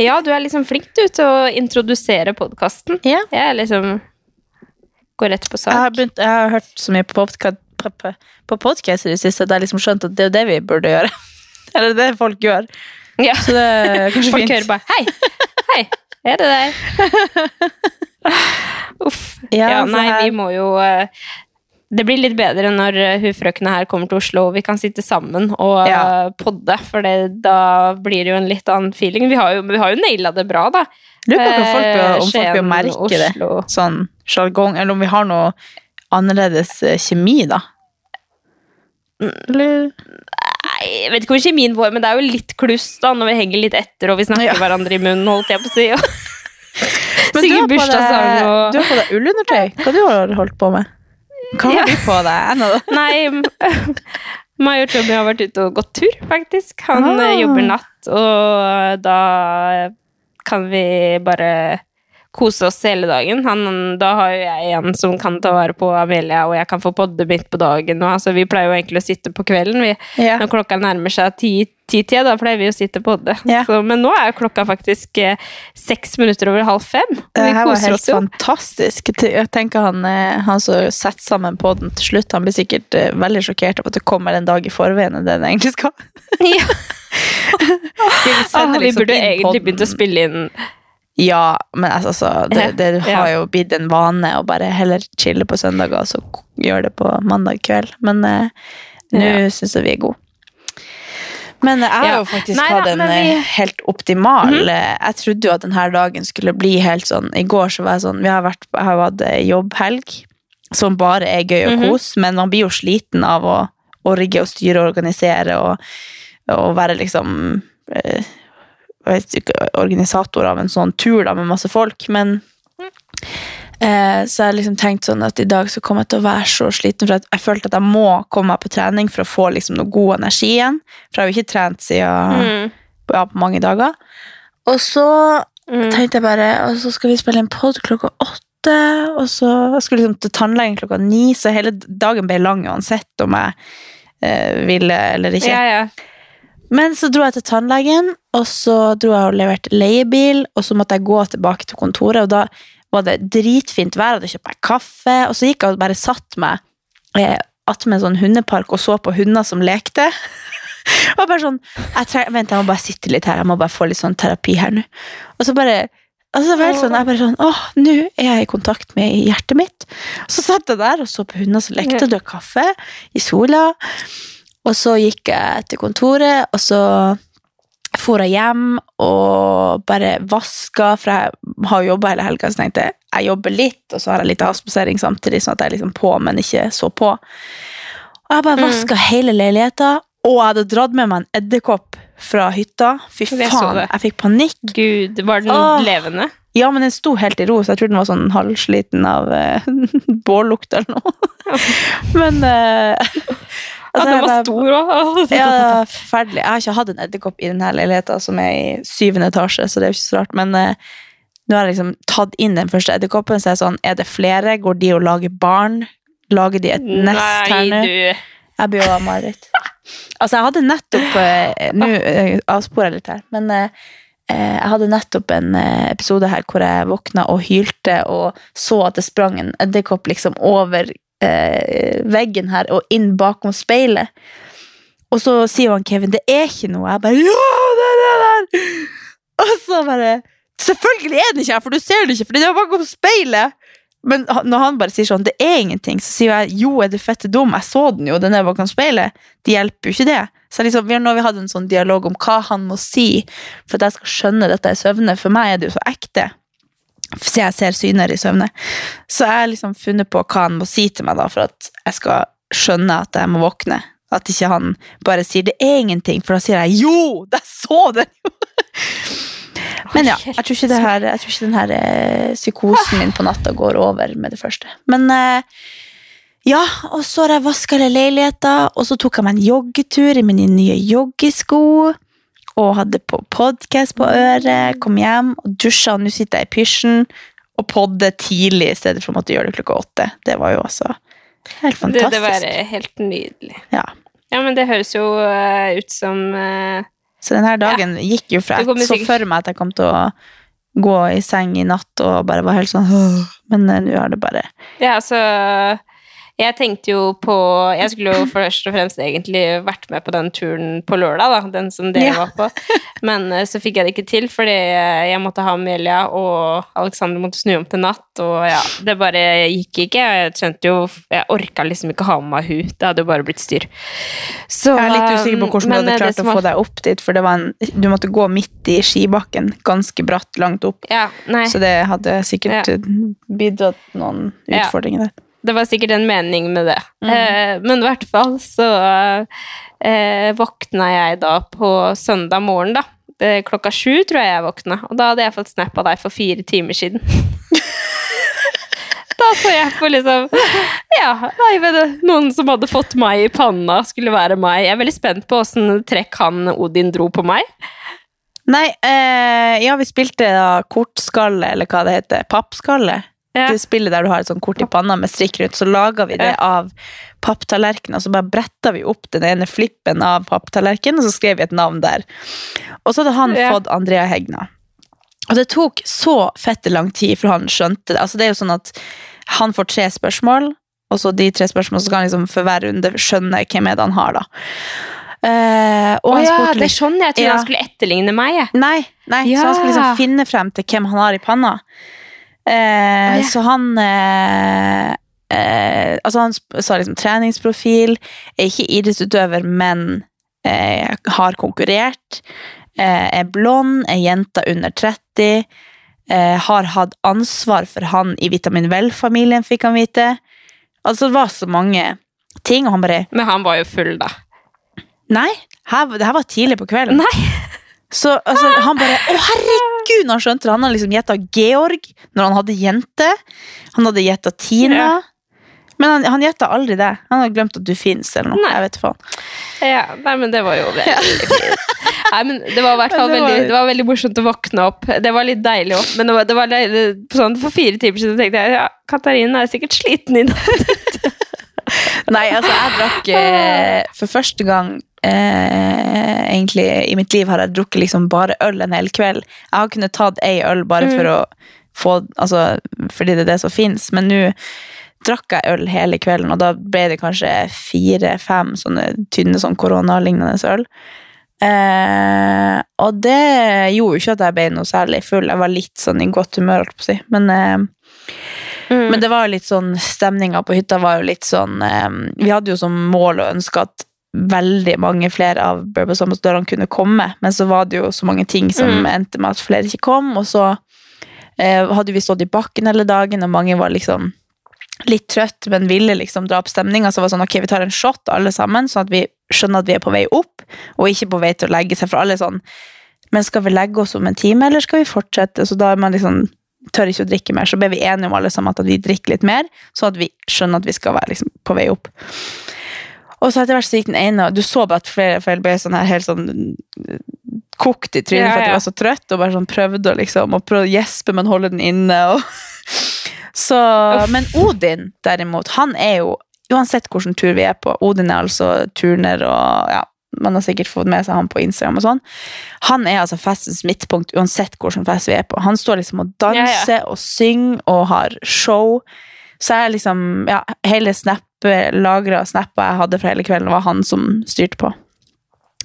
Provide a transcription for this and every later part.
Ja, du er liksom flink du til å introdusere podkasten. Ja. Jeg liksom Går rett på Jeg har, sak. begynt, jeg har hørt så mye på podkast, på, på, podcast i det siste at jeg liksom skjønt at det er det vi burde gjøre. Eller det folk gjør. Ja. Så det er kanskje Folk fint. hører bare Hei! Hei! Er det deg? Uff. Ja, Ja, nei, her- vi må jo eh, Det blir litt bedre når eh, hun frøkna her kommer til Oslo og vi kan sitte sammen og Ja. eh, podde, for det, da blir det jo en litt annen feeling. Vi har jo, vi har jo naila det bra, da. Lurer på om folk, bør- om folk bør merke det. Sånn sjargong, eller om vi har noe annerledes eh, kjemi, da. Eller Nei, jeg vet ikke om kjemien vår, men det er jo litt kluss da, når vi henger litt etter og vi snakker Ja. hverandre i munnen, holdt jeg på å si. Og Men du har deg- og Du har på deg ullundertøy. Hva du har holdt på med? Hva har Ja. du på deg? Ennå? Nei, meg og Tommy har vært ute og gått tur, faktisk. Han Ah. jobber natt, og da kan vi bare kose oss hele dagen. Han, da har jo jeg en som kan ta vare på Amelia, og jeg kan få podde midt på dagen. Og, altså, vi pleier jo egentlig å sitte på kvelden. Vi, Ja. Når klokka nærmer seg ti- ti-tida, da pleier vi å sitte på podde. Ja. Så, men nå er klokka faktisk eh, seks minutter over halv fem. Og Det vi her var helt fantastisk. Jeg tenker han, eh, han som setter sammen podden til slutt, han blir sikkert eh, veldig sjokkert av at det kommer en dag i forveien enn det den egentlig skal. Ja. Vi Ah, vi liksom burde egentlig begynt å spille inn Ja, men altså, det, det har jo blitt en vane å bare heller chille på søndager og så gjøre det på mandag kveld. Men eh, nå Ja. syns jeg vi er gode. Men jeg har Ja. jo faktisk Nei hatt en vi- eh, helt optimal eh, Jeg trodde jo at denne dagen skulle bli helt sånn I går så var jeg sånn Vi har, vært, jeg har hatt eh, jobbhelg, som bare er gøy og kos, men man blir jo sliten av å, å rigge og styre og organisere og, og være liksom jeg vet ikke, organisator av en sånn tur da, med masse folk, men eh, så jeg har liksom tenkt sånn at i dag så kommer jeg til å være så sliten, for jeg følte at jeg må komme meg på trening for å få liksom noe god energi igjen, for jeg har jo ikke trent siden Mm. ja, på mange dager. Og så Mm. tenkte jeg bare, og så skal vi spille en podd klokka åtte, og så jeg skulle liksom til tannlegen klokka ni, så hele dagen ble lang uansett om jeg eh, ville eller ikke. Ja, ja. Men så dro jeg til tannlegen, og så dro jeg og leverte leiebil, og så måtte jeg gå tilbake til kontoret, og da var det dritfint vær, hadde kjøpt meg kaffe, og så gikk jeg og bare satt meg eh, attmed en sånn hundepark og så på hunder som lekte. og bare sånn, jeg treng, vent, jeg må bare sitte litt her, jeg må bare få litt sånn terapi her nå. Og så bare, altså så var helt sånn, jeg bare sånn, åh, nå er jeg i kontakt med hjertet mitt. Så satt jeg der og så på hunder som lekte, og drakk kaffe i sola, og så gikk jeg til kontoret, og så for jeg hjem og bare vaska, for jeg har jobba hele helga, så tenkte jeg jeg jobber litt, og så har jeg litt avspasering samtidig, sånn at jeg er liksom på, men ikke så på. Og jeg bare Mm. vaska hele leiligheta, og jeg hadde dratt med meg en edderkopp fra hytta. Fy Jeg faen, jeg fikk panikk. Gud, var den Åh. levende? Ja, men den sto helt i ro, så jeg tror den var sånn halvsliten av uh, bållukt eller noe. men Ja, altså, den var stor òg. ja, forferdelig. Jeg har ikke hatt en edderkopp i denne leiligheten som er i syvende etasje, så det er jo ikke så rart. Men eh, nå har jeg liksom tatt inn den første edderkoppen, så er det sånn, er det flere? Går de og lager barn? Lager de et nest her nå? Jeg blir jo av mareritt. Altså, jeg hadde nettopp eh, Nå eh, avsporer jeg litt her, men eh, eh, jeg hadde nettopp en eh, episode her hvor jeg våkna og hylte og så at det sprang en edderkopp liksom over eh, veggen her og inn bakom speilet. Og så sier han Kevin det er ikke noe. Jeg bare ja, det er det der! Og så bare Selvfølgelig er den ikke her, for du ser det ikke, for den er bakom speilet. Men når han bare sier sånn, det er ingenting, så sier jeg jo, er du fette dum? Jeg så den jo, den er bakom speilet. Det hjelper jo ikke det. Så liksom, vi vi hadde en sånn dialog om hva han må si for at jeg skal skjønne dette i søvne. For meg er det jo så ekte. Så jeg ser syner i søvne. Så jeg har liksom funnet på hva han må si til meg da, for at jeg skal skjønne at jeg må våkne. At ikke han bare sier 'det er ingenting', for da sier jeg 'jo, jeg så det jo'! Men ja, jeg tror ikke, det her, jeg tror ikke den her eh, psykosen min på natta går over med det første. Men eh, ja, og så har jeg vaska hele leiligheten, og så tok jeg meg en joggetur i mine nye joggesko. Og hadde på podkast på øret, kom hjem og dusja, og nå sitter jeg i pysjen og podder tidlig i stedet for å måtte gjøre det klokka åtte. Det var jo også helt fantastisk. det var eh, helt nydelig. Ja. Ja, men det høres jo eh, ut som uh, Så denne dagen gikk jo fra Det Jeg så for meg at jeg kom til å gå i seng i natt og bare var helt sånn Men eh, nå har det bare Ja, altså Jeg tenkte jo på Jeg skulle jo først og fremst egentlig vært med på den turen på lørdag, da. Den som dere Ja. var på. Men eh, så fikk jeg det ikke til, fordi jeg måtte ha Amelia, og Alexander måtte snu om til natt. Og ja, det bare gikk ikke. Jeg skjønte jo Jeg orka liksom ikke ha med meg hun. Det hadde jo bare blitt styr. Så, Jeg er litt usikker på hvordan men, du eh, hadde klart som å få deg opp dit, for det var en, du måtte gå midt i skibakken, ganske bratt, langt opp. Ja. Så det hadde sikkert bidratt noen utfordringer der. Det var sikkert en mening med det. Mm. Eh, men i hvert fall så eh, våkna jeg da på søndag morgen, da. Klokka sju tror jeg jeg våkna, og da hadde jeg fått snap av deg for fire timer siden. da så jeg på liksom Ja, nei, vet du, noen som hadde fått meg i panna, skulle være meg. Jeg er veldig spent på åssen trekk han Odin dro på meg. Nei, eh, ja, vi spilte da kortskalle, eller hva det heter, pappskalle. Ja. Det spillet der du har et sånt kort i panna med strikk rundt, så laga vi det av papptallerkener, så bare bretta vi opp den ene flippen av papptallerkenen, og så skrev vi et navn der. Og så hadde han Ja. fått Andrea Hegna. Og det tok så fette lang tid for han skjønte det. Altså det er jo sånn at han får tre spørsmål, og så de tre spørsmålene så skal han liksom for hver runde skjønne hvem er det han har, da. Uh, og oh, han ja, det skjønner sånn jeg trodde Ja. han skulle etterligne meg. Nei, Nei, nei så han skal liksom finne frem til hvem han har i panna. Eh, Ja. Så han eh, eh, Altså, han sa liksom treningsprofil, er ikke idrettsutøver, men eh, har konkurrert. Eh, er blond, er jenta under 30. Eh, har hatt ansvar for han i Vitamin Vel-familien, fikk han vite. Altså, det var så mange ting, og han bare Men han var jo full, da. Nei, her, det her var tidlig på kvelden. Nei. Så altså, han bare Å, herregud! Når han skjønte det. Han hadde liksom gjetta Georg når han hadde jente. Han hadde gjetta Tina. Ja. Men han, han gjetta aldri det. Han hadde glemt at du fins, eller noe. Nei. Jeg vet faen. Ja, nei, men det var jo veldig fint. Nei, men det var i hvert fall det var- veldig, det var veldig morsomt å våkne opp. Det var litt deilig òg, men det var, det var deilig, sånn, for fire timer siden tenkte jeg ja, Katarina er sikkert sliten i natt. Nei, altså, jeg drakk eh, For første gang eh, egentlig i mitt liv har jeg drukket liksom bare øl en hel kveld. Jeg har kunnet tatt ei øl bare for å få Altså, fordi det er det som fins, men nå drakk jeg øl hele kvelden, og da ble det kanskje fire-fem sånne tynne sånn koronalignende øl. Eh, og det gjorde jo ikke at jeg ble noe særlig full. Jeg var litt sånn i godt humør, holdt på å si. Men eh, men det var jo litt sånn, stemninga på hytta var jo litt sånn eh, Vi hadde jo som mål og ønske at veldig mange flere av Burbos-ambassadørene kunne komme, men så var det jo så mange ting som Mm. endte med at flere ikke kom, og så eh, hadde vi stått i bakken hele dagen, og mange var liksom litt trøtt, men ville liksom dra opp stemninga. Så var det sånn, ok, vi tar en shot alle sammen, sånn at vi skjønner at vi er på vei opp, og ikke på vei til å legge seg. For alle sånn Men skal vi legge oss om en time, eller skal vi fortsette? Så da er man liksom tør ikke å drikke mer. Så ble vi enige om alle sammen at vi drikker litt mer, sånn at vi skjønner at vi skal være liksom på vei opp. Og så etter hvert så gikk den ene, og du så bare at flere, flere ble sånn her helt sånn eh, kokt i trynet Ja, for at de var så trøtt, og bare sånn prøvde å liksom, og prøvde å gjespe, men holde den inne. Og så, men Odin, derimot, han er jo Uansett hvilken tur vi er på, Odin er altså turner og ja, man har sikkert fått med seg han på Instagram og sånn. Han er altså festens midtpunkt uansett hvilken fest vi er på. Han står liksom og danser og synger og har show. Så jeg liksom, ja, hele snap, lagra snappa jeg hadde fra hele kvelden, var han som styrte på.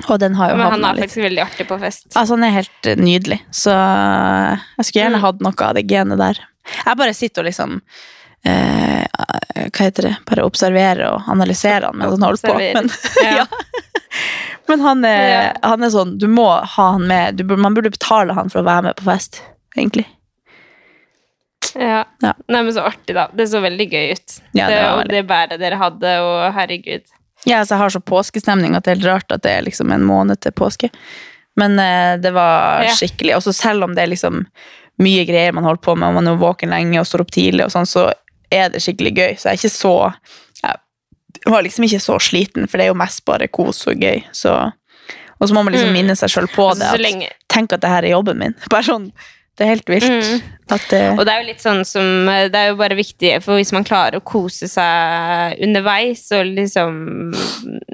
Og den har jo Men han er litt faktisk veldig artig på fest. Altså, han er helt nydelig, så jeg skulle gjerne Mm. hatt noe av det genet der. Jeg bare sitter og liksom eh, Hva heter det? Bare observerer og analyserer han mens han holder på. Men, Ja. men han, er, Ja. han er sånn Du må ha han med. Du, man burde betale han for å være med på fest, egentlig. Ja. Ja. Nei, men så artig, da. Det så veldig gøy ut. Ja, det det, og det bæret dere hadde, og herregud. Ja, altså, jeg har så påskestemning at det er helt rart at det er liksom en måned til påske. Men eh, det var Ja. skikkelig. Og så selv om det er liksom mye greier man holder på med, og man er våken lenge og står opp tidlig, og sånn, så er det skikkelig gøy. Så jeg er ikke så Jeg var liksom ikke så sliten, for det er jo mest bare kos og gøy. Så, og så må man liksom Mm. minne seg sjøl på Altså, det. At, tenk at det her er jobben min. Bare sånn, Det er helt vilt. Mm. Det, Og det er jo litt sånn som Det er jo bare viktig, for hvis man klarer å kose seg underveis og liksom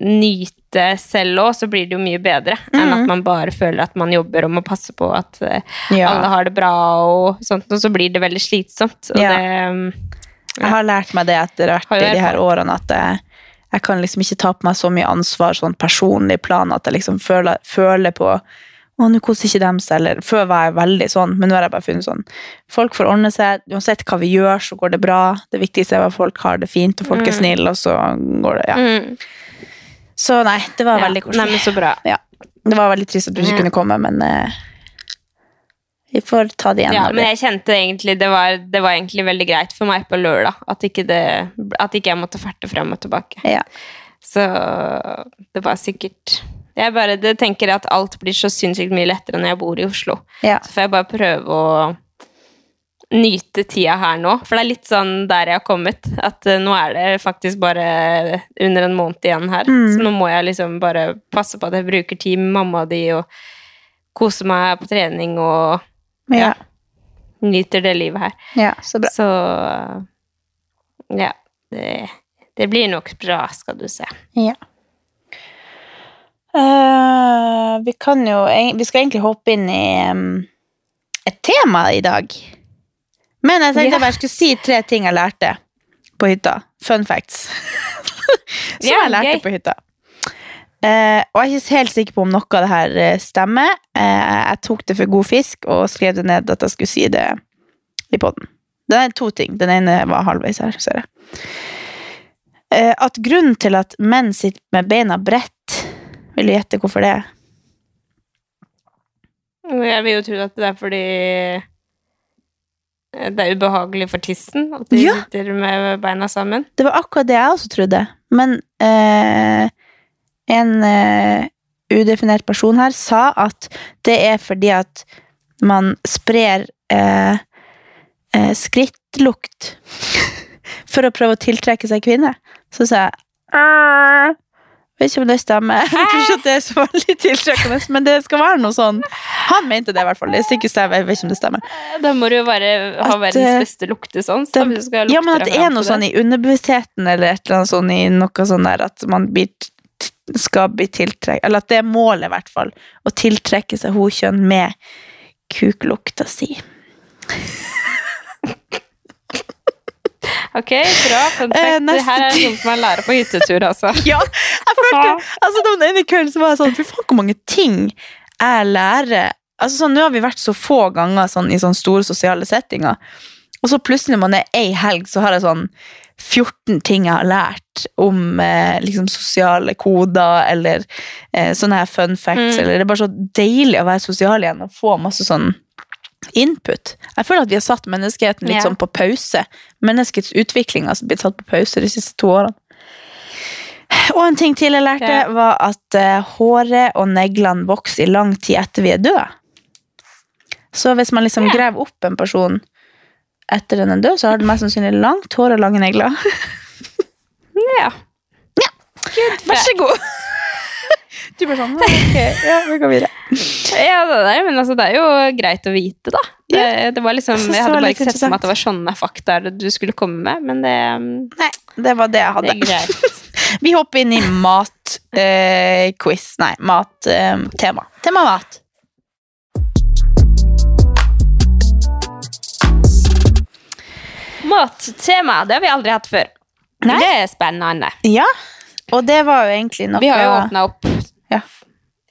nyte selv òg, så blir det jo mye bedre enn at man bare føler at man jobber og må passe på at eh, ja. alle har det bra og sånt, og så blir det veldig slitsomt. Og Ja. det Jeg har lært meg det etter hvert i de her årene at jeg, jeg kan liksom ikke ta på meg så mye ansvar sånn personlig plan at jeg liksom føler, føler på å, nå koser ikke dem seg, eller før var jeg veldig sånn, men nå har jeg bare funnet sånn folk får ordne seg, uansett hva vi gjør, så går det bra. Det viktigste er at folk har det fint, og folk er Mm. snille, og så går det, ja. mm, Så nei, det var ja. veldig koselig. men så bra. Ja. Det var veldig trist at du ikke Mm. kunne komme, men eh, vi får ta det igjen. Ja, men jeg kjente egentlig det var, det var egentlig veldig greit for meg på lørdag. At ikke, det, at ikke jeg måtte ferte frem og tilbake. ja. Så det var sikkert Jeg bare det tenker at alt blir så sinnssykt mye lettere når jeg bor i Oslo. Ja. Så får jeg bare prøve å nyte tida her nå. For det er litt sånn der jeg har kommet. At eh, nå er det faktisk bare under en måned igjen her. Mm. Så nå må jeg liksom bare passe på at jeg bruker tid med mamma og de, og kose meg på trening og Ja. nyter det livet her. ja, så bra. Så ja. Det, det blir nok bra, skal du se. Ja. Eh, vi kan jo Vi skal egentlig hoppe inn i um, et tema i dag. Men jeg tenkte yeah. jeg bare skulle si tre ting jeg lærte på hytta. Fun facts. Som yeah, jeg lærte gøy. på hytta. Uh, og jeg er ikke helt sikker på om noe av det her eh, stemmer. Uh, jeg tok det for god fisk og skrev det ned at jeg skulle si det i poden. Det er to ting. Den ene var halvveis her, ser jeg. Uh, at grunnen til at menn sitter med beina bredt Vil du gjette hvorfor det? Jeg vil jo tro at det er fordi det er ubehagelig for tissen at de Ja. sitter med beina sammen. Det var akkurat det jeg også trodde. Men eh, en eh, udefinert person her sa at det er fordi at man sprer eh, eh, skrittlukt for å prøve å tiltrekke seg kvinner. Så sa jeg «Øh, Vet ikke om det stemmer. Jeg tror ikke at det er så veldig tiltrekkende, men det skal være noe sånn. Han mente det, i hvert fall. Det er sikkert stemmer. Jeg vet ikke om det stemmer. Da må du jo bare ha At, verdens eh, beste luktesans. Sånn, skal Ja, men at det er noe sånn i underbevisstheten, eller et eller annet sånn i noe sånn der at man blir, skal bli tiltrukket Eller at det er målet, i hvert fall. Å tiltrekke seg hun kjønn med kuklukta si. Ok, bra. Fun Eh, fact. neste det her er noe som man lærer på hyttetur, altså. Ja, jeg følte Altså, den ene kvelden så var jeg sånn Fy faen, hvor mange ting jeg lærer. Altså, sånn, Nå har vi vært så få ganger sånn, i sånne store sosiale settinger. Og så plutselig når man er ei helg, så har jeg sånn 14 ting jeg har lært om eh, liksom sosiale koder, eller eh, sånne her fun facts. Mm. Eller det er bare så deilig å være sosial igjen og få masse sånn input. Jeg føler at vi har satt menneskeheten litt Ja. sånn på pause. Menneskets utvikling har blitt satt på pause de siste to årene. Og en ting til jeg lærte, Ja. var at uh, håret og neglene vokser i lang tid etter vi er døde. Så hvis man liksom Ja. graver opp en person etter den er død, så har den mest sannsynlig langt hår og lange negler. Ja. Vær så god! Du bare sånn, ok, ja, vi går videre. Ja, det, er, men altså, det er jo greit å vite, da. Det, det var liksom, Jeg det hadde bare ikke sett for meg at det var sånne fakta du skulle komme med, men det, Nei, det var det jeg det hadde. er greit. Vi hopper inn i mat-quiz. Nei, mat-tema. tema mat. Mattema, det har vi aldri hatt før. Nei. Det er spennende. Ja, og det var jo egentlig noe Vi har jo åpna opp Ja.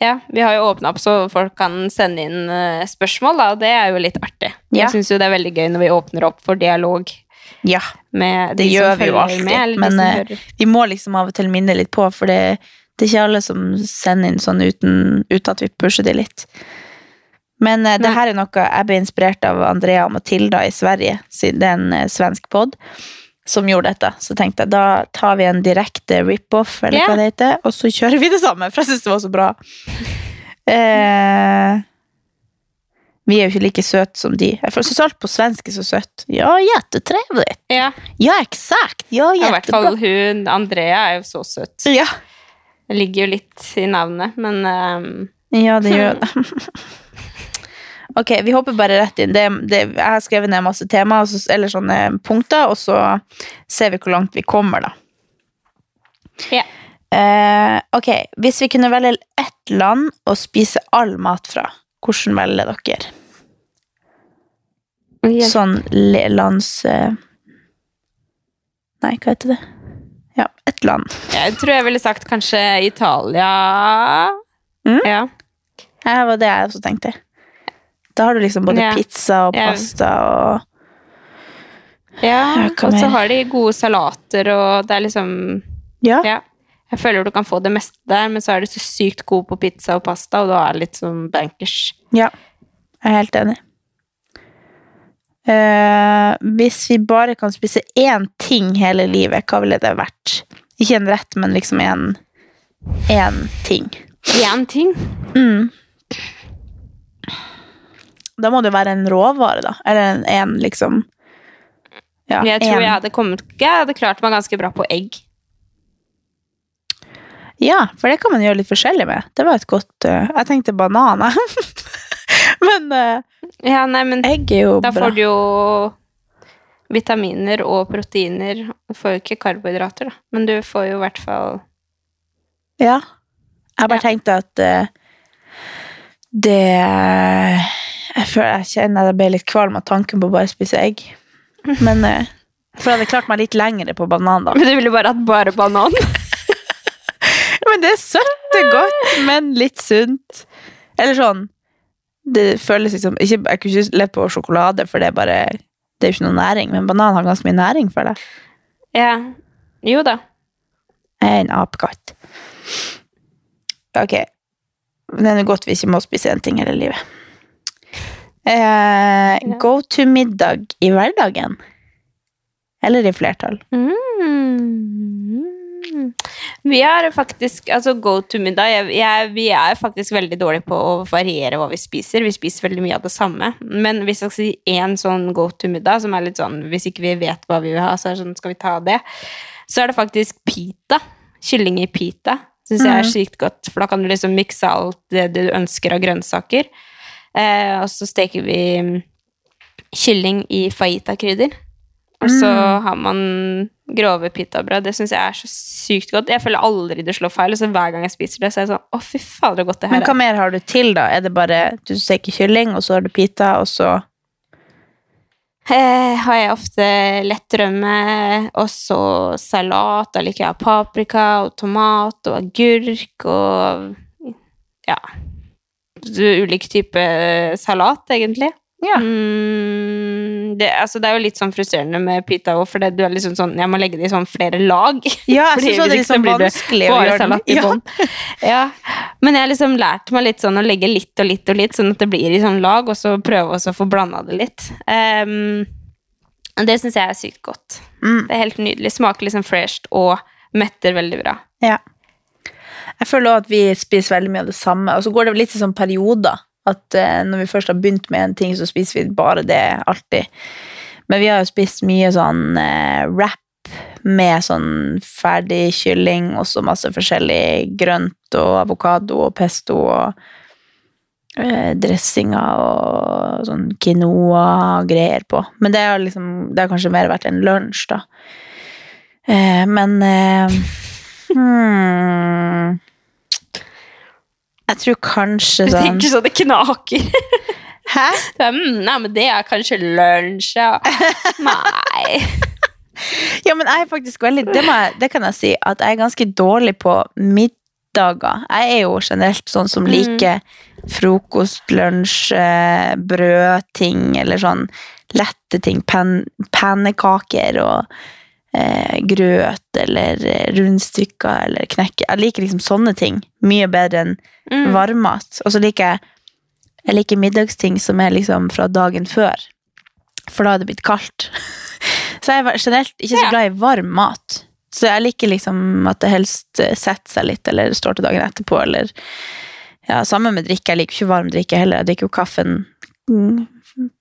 Ja, vi har jo åpna opp så folk kan sende inn eh, spørsmål, da, og det er jo litt artig. Ja. Jeg syns jo det er veldig gøy når vi åpner opp for dialog Ja, med det de gjør vi jo alltid. med, men eh, vi må liksom av og til minne litt på, for det, det er ikke alle som sender inn sånn uten, uten at vi pusher det litt. Men eh, det her er noe jeg ble inspirert av Andrea og Matilda i Sverige, siden det er en eh, svensk pod, som gjorde dette. Så tenkte jeg, da tar vi en direkte rip-off, eller yeah. hva det heter, og så kjører vi det samme, for jeg synes det var så bra. Eh, vi er jo ikke like søte som de. Jeg syns alt på svensk er så søtt. Ja, jättetrevligt. Ja, Ja, eksakt. Ja, i hvert fall hun Andrea er jo så søt. Ja. Det ligger jo litt i navnet, men um... ja, det gjør det. Ok, vi hopper bare rett inn. Det, det, jeg har skrevet ned masse tema, så- eller sånne punkter, og så ser vi hvor langt vi kommer, da. Ja. Eh, ok, hvis vi kunne velge ett land å spise all mat fra, hvordan velger dere? ja. Sånn lands... eh, Nei, hva heter det? Ja, ett land. Jeg tror jeg ville sagt kanskje Italia. Mm. Ja. Det var det jeg også tenkte. Da har du liksom både Ja. pizza og pasta og ja. Og så har de gode salater, og det er liksom Ja. Ja. Jeg føler du kan få det meste der, men så er du så sykt god på pizza og pasta, og da er det litt sånn bankers. Ja, jeg er helt enig. Uh, hvis vi bare kan spise én ting hele livet, hva ville det vært? Ikke en rett, men liksom en ting. Én ting. Mm. Da må det være en råvare, da. Eller en, en liksom ja, jeg tror en- jeg hadde kommet Jeg hadde klart meg ganske bra på egg. Ja, for det kan man gjøre litt forskjellig med. Det var et godt uh, Jeg tenkte banan, men uh, Ja, nei, men egg er jo da bra. får du jo vitaminer og proteiner. Du får jo ikke karbohydrater, da, men du får jo i hvert fall Ja. Jeg bare Ja. tenkte at uh, det Jeg føler jeg kjenner jeg ble litt kvalm av tanken på å bare spise egg. Men eh, For jeg hadde klart meg litt lengre på banan, da. Men du ville bare hatt bare banan? Men det er søtt, er godt, men litt sunt. Eller sånn Det føles liksom ikke, Jeg kunne ikke levd på sjokolade, for det er bare Det er jo ikke noe næring, men banan har ganske mye næring, føler jeg. ja. Jo da. Jeg er en apekatt. Ok. Det er noe godt vi ikke må spise en ting hele livet. Eh, Go to middag i hverdagen. Eller i flertall. Mm. Vi er faktisk Altså, go to middag jeg, jeg, Vi er faktisk veldig dårlige på å variere hva vi spiser. Vi spiser veldig mye av det samme. Men hvis jeg skal si én sånn go to middag, som er litt sånn Hvis ikke vi vet hva vi vil ha, så er det sånn, skal vi ta det? Så er det faktisk pita. Kylling i pita. Syns jeg er sykt godt, for da kan du liksom mikse alt det du ønsker av grønnsaker. Eh, og så steker vi mm, kylling i fajita-krydder. Og så har man grove pitabrød. Det syns jeg er så sykt godt. Jeg føler aldri det slår feil. Og så hver gang jeg spiser det, så er jeg sånn Å, fy fader, så godt det her. Men hva er. mer har du til, da? Er det bare du steker kylling, og så har du pita, og så Eh, har jeg ofte lett rømme, og så salat. Da liker jeg paprika og tomat og agurk og Ja. Ulike typer salat, egentlig. Ja. Mm, det, altså, det er jo litt sånn frustrerende med pita òg, for det, du er liksom sånn Jeg må legge det i sånn flere lag. Ja, jeg syns det er blir vanskelig å gjøre salat i Ja. bånn. Ja. Men jeg har liksom lært meg litt sånn å legge litt og litt og litt, sånn at det blir i sånn lag, og så prøve å få blanda det litt. Ehm, det syns jeg er sykt godt. Mm. Det er helt nydelig. Smaker liksom fresht og metter veldig bra. Ja. Jeg føler også at vi spiser veldig mye av det samme, og så går det litt i sånn perioder. At eh, når vi først har begynt med en ting, så spiser vi bare det alltid. Men vi har jo spist mye sånn eh, wrap med sånn ferdig kylling, og så masse forskjellig grønt og avokado og pesto og eh, dressinger og sånn quinoa-greier på. Men det har liksom, det har kanskje mer vært en lunsj, da. Men hmm, Jeg tror kanskje Du sånn tenker så det knaker. Hæ? Er, mm, nei, men det er kanskje lunsj, ja. Nei. Ja, men jeg er faktisk veldig det, jeg, det kan jeg si, at jeg er ganske dårlig på middager. Jeg er jo generelt sånn som Mm. liker frokost, lunsj, eh, brødting eller sånn lette ting. Pen, pannekaker og eh, grøt eller eh, rundstykker eller knekke. Jeg liker liksom sånne ting mye bedre enn Mm. varmmat. Og så liker jeg jeg liker middagsting som er liksom fra dagen før. For da er det blitt kaldt. Så jeg er generelt ikke så glad i varm mat. Så jeg liker liksom at det helst eh, setter seg litt, eller står til dagen etterpå, eller ja, Sammen med drikke. Jeg liker ikke varm drikke heller. Jeg drikker jo kaffen mm,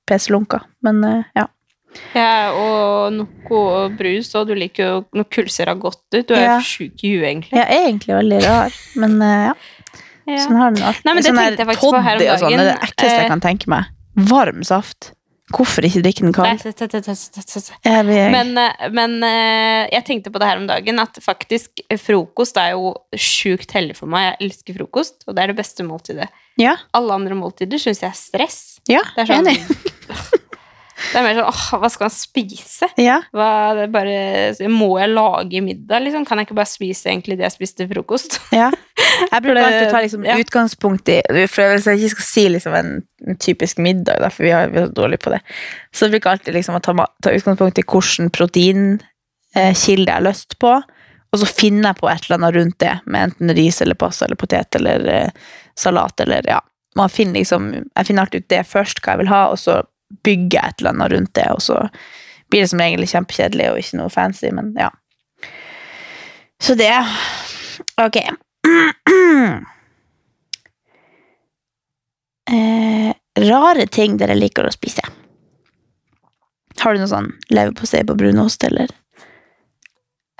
peselunka. Men eh, ja. Ja, og noe brus, og du liker jo noe kullsyra godt ut. Du er Ja. jo sjuk i huet, egentlig. Jeg er egentlig veldig rar, men uh, ja. Ja. Sånn har den alltid. Nei, men det sånn tenkte jeg faktisk på her om dagen. sånn, det er det ekleste jeg Eh. kan tenke meg. Varm saft. Hvorfor ikke drikke den kald? Men, men jeg tenkte på det her om dagen, at faktisk eh, frokost er jo sjukt heldig for meg. Jeg elsker frokost, og det er det beste måltidet. Ja, Alle andre måltider syns jeg er stress. ja Det er sånn, enig. det er mer sånn åh, hva skal man spise? Ja. Hva, det bare, må jeg lage middag, liksom? Kan jeg ikke bare spise egentlig det jeg spiste til frokost? Ja. Jeg bruker alltid ta liksom ja. utgangspunkt i for Hvis jeg ikke skal si liksom en, en typisk middag, da, for vi, har, vi er så dårlige på det, så bruker jeg alltid liksom å ta, ta utgangspunkt i hvilken proteinkilde jeg har lyst på, og så finner jeg på et eller annet rundt det, med enten ris eller pasta eller potet eller eh, salat eller ja. Man finner liksom, jeg finner alltid ut det først, hva jeg vil ha, og så bygger jeg et eller annet rundt det, og så blir det som regel kjempekjedelig og ikke noe fancy, men ja. Så det Ok. Eh, rare ting dere liker å spise. Har du noe sånn leverpostei på brunost, eller?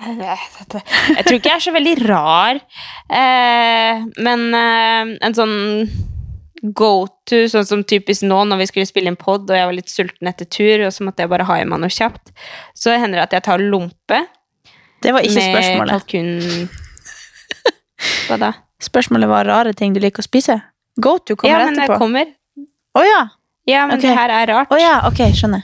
Jeg tror ikke jeg er så veldig rar, eh, men eh, en sånn go to, sånn som typisk nå når vi skulle spille en pod og jeg var litt sulten etter tur, og så måtte jeg bare ha i meg noe kjapt, så hender det at jeg tar lompe Det var ikke med spørsmålet. kalkun Hva da? Spørsmålet var rare ting du liker å spise. Go to kommer Ja, men det etterpå. kommer. Å ja. Ja, men okay. det her er rart. Å ja, ok, skjønner.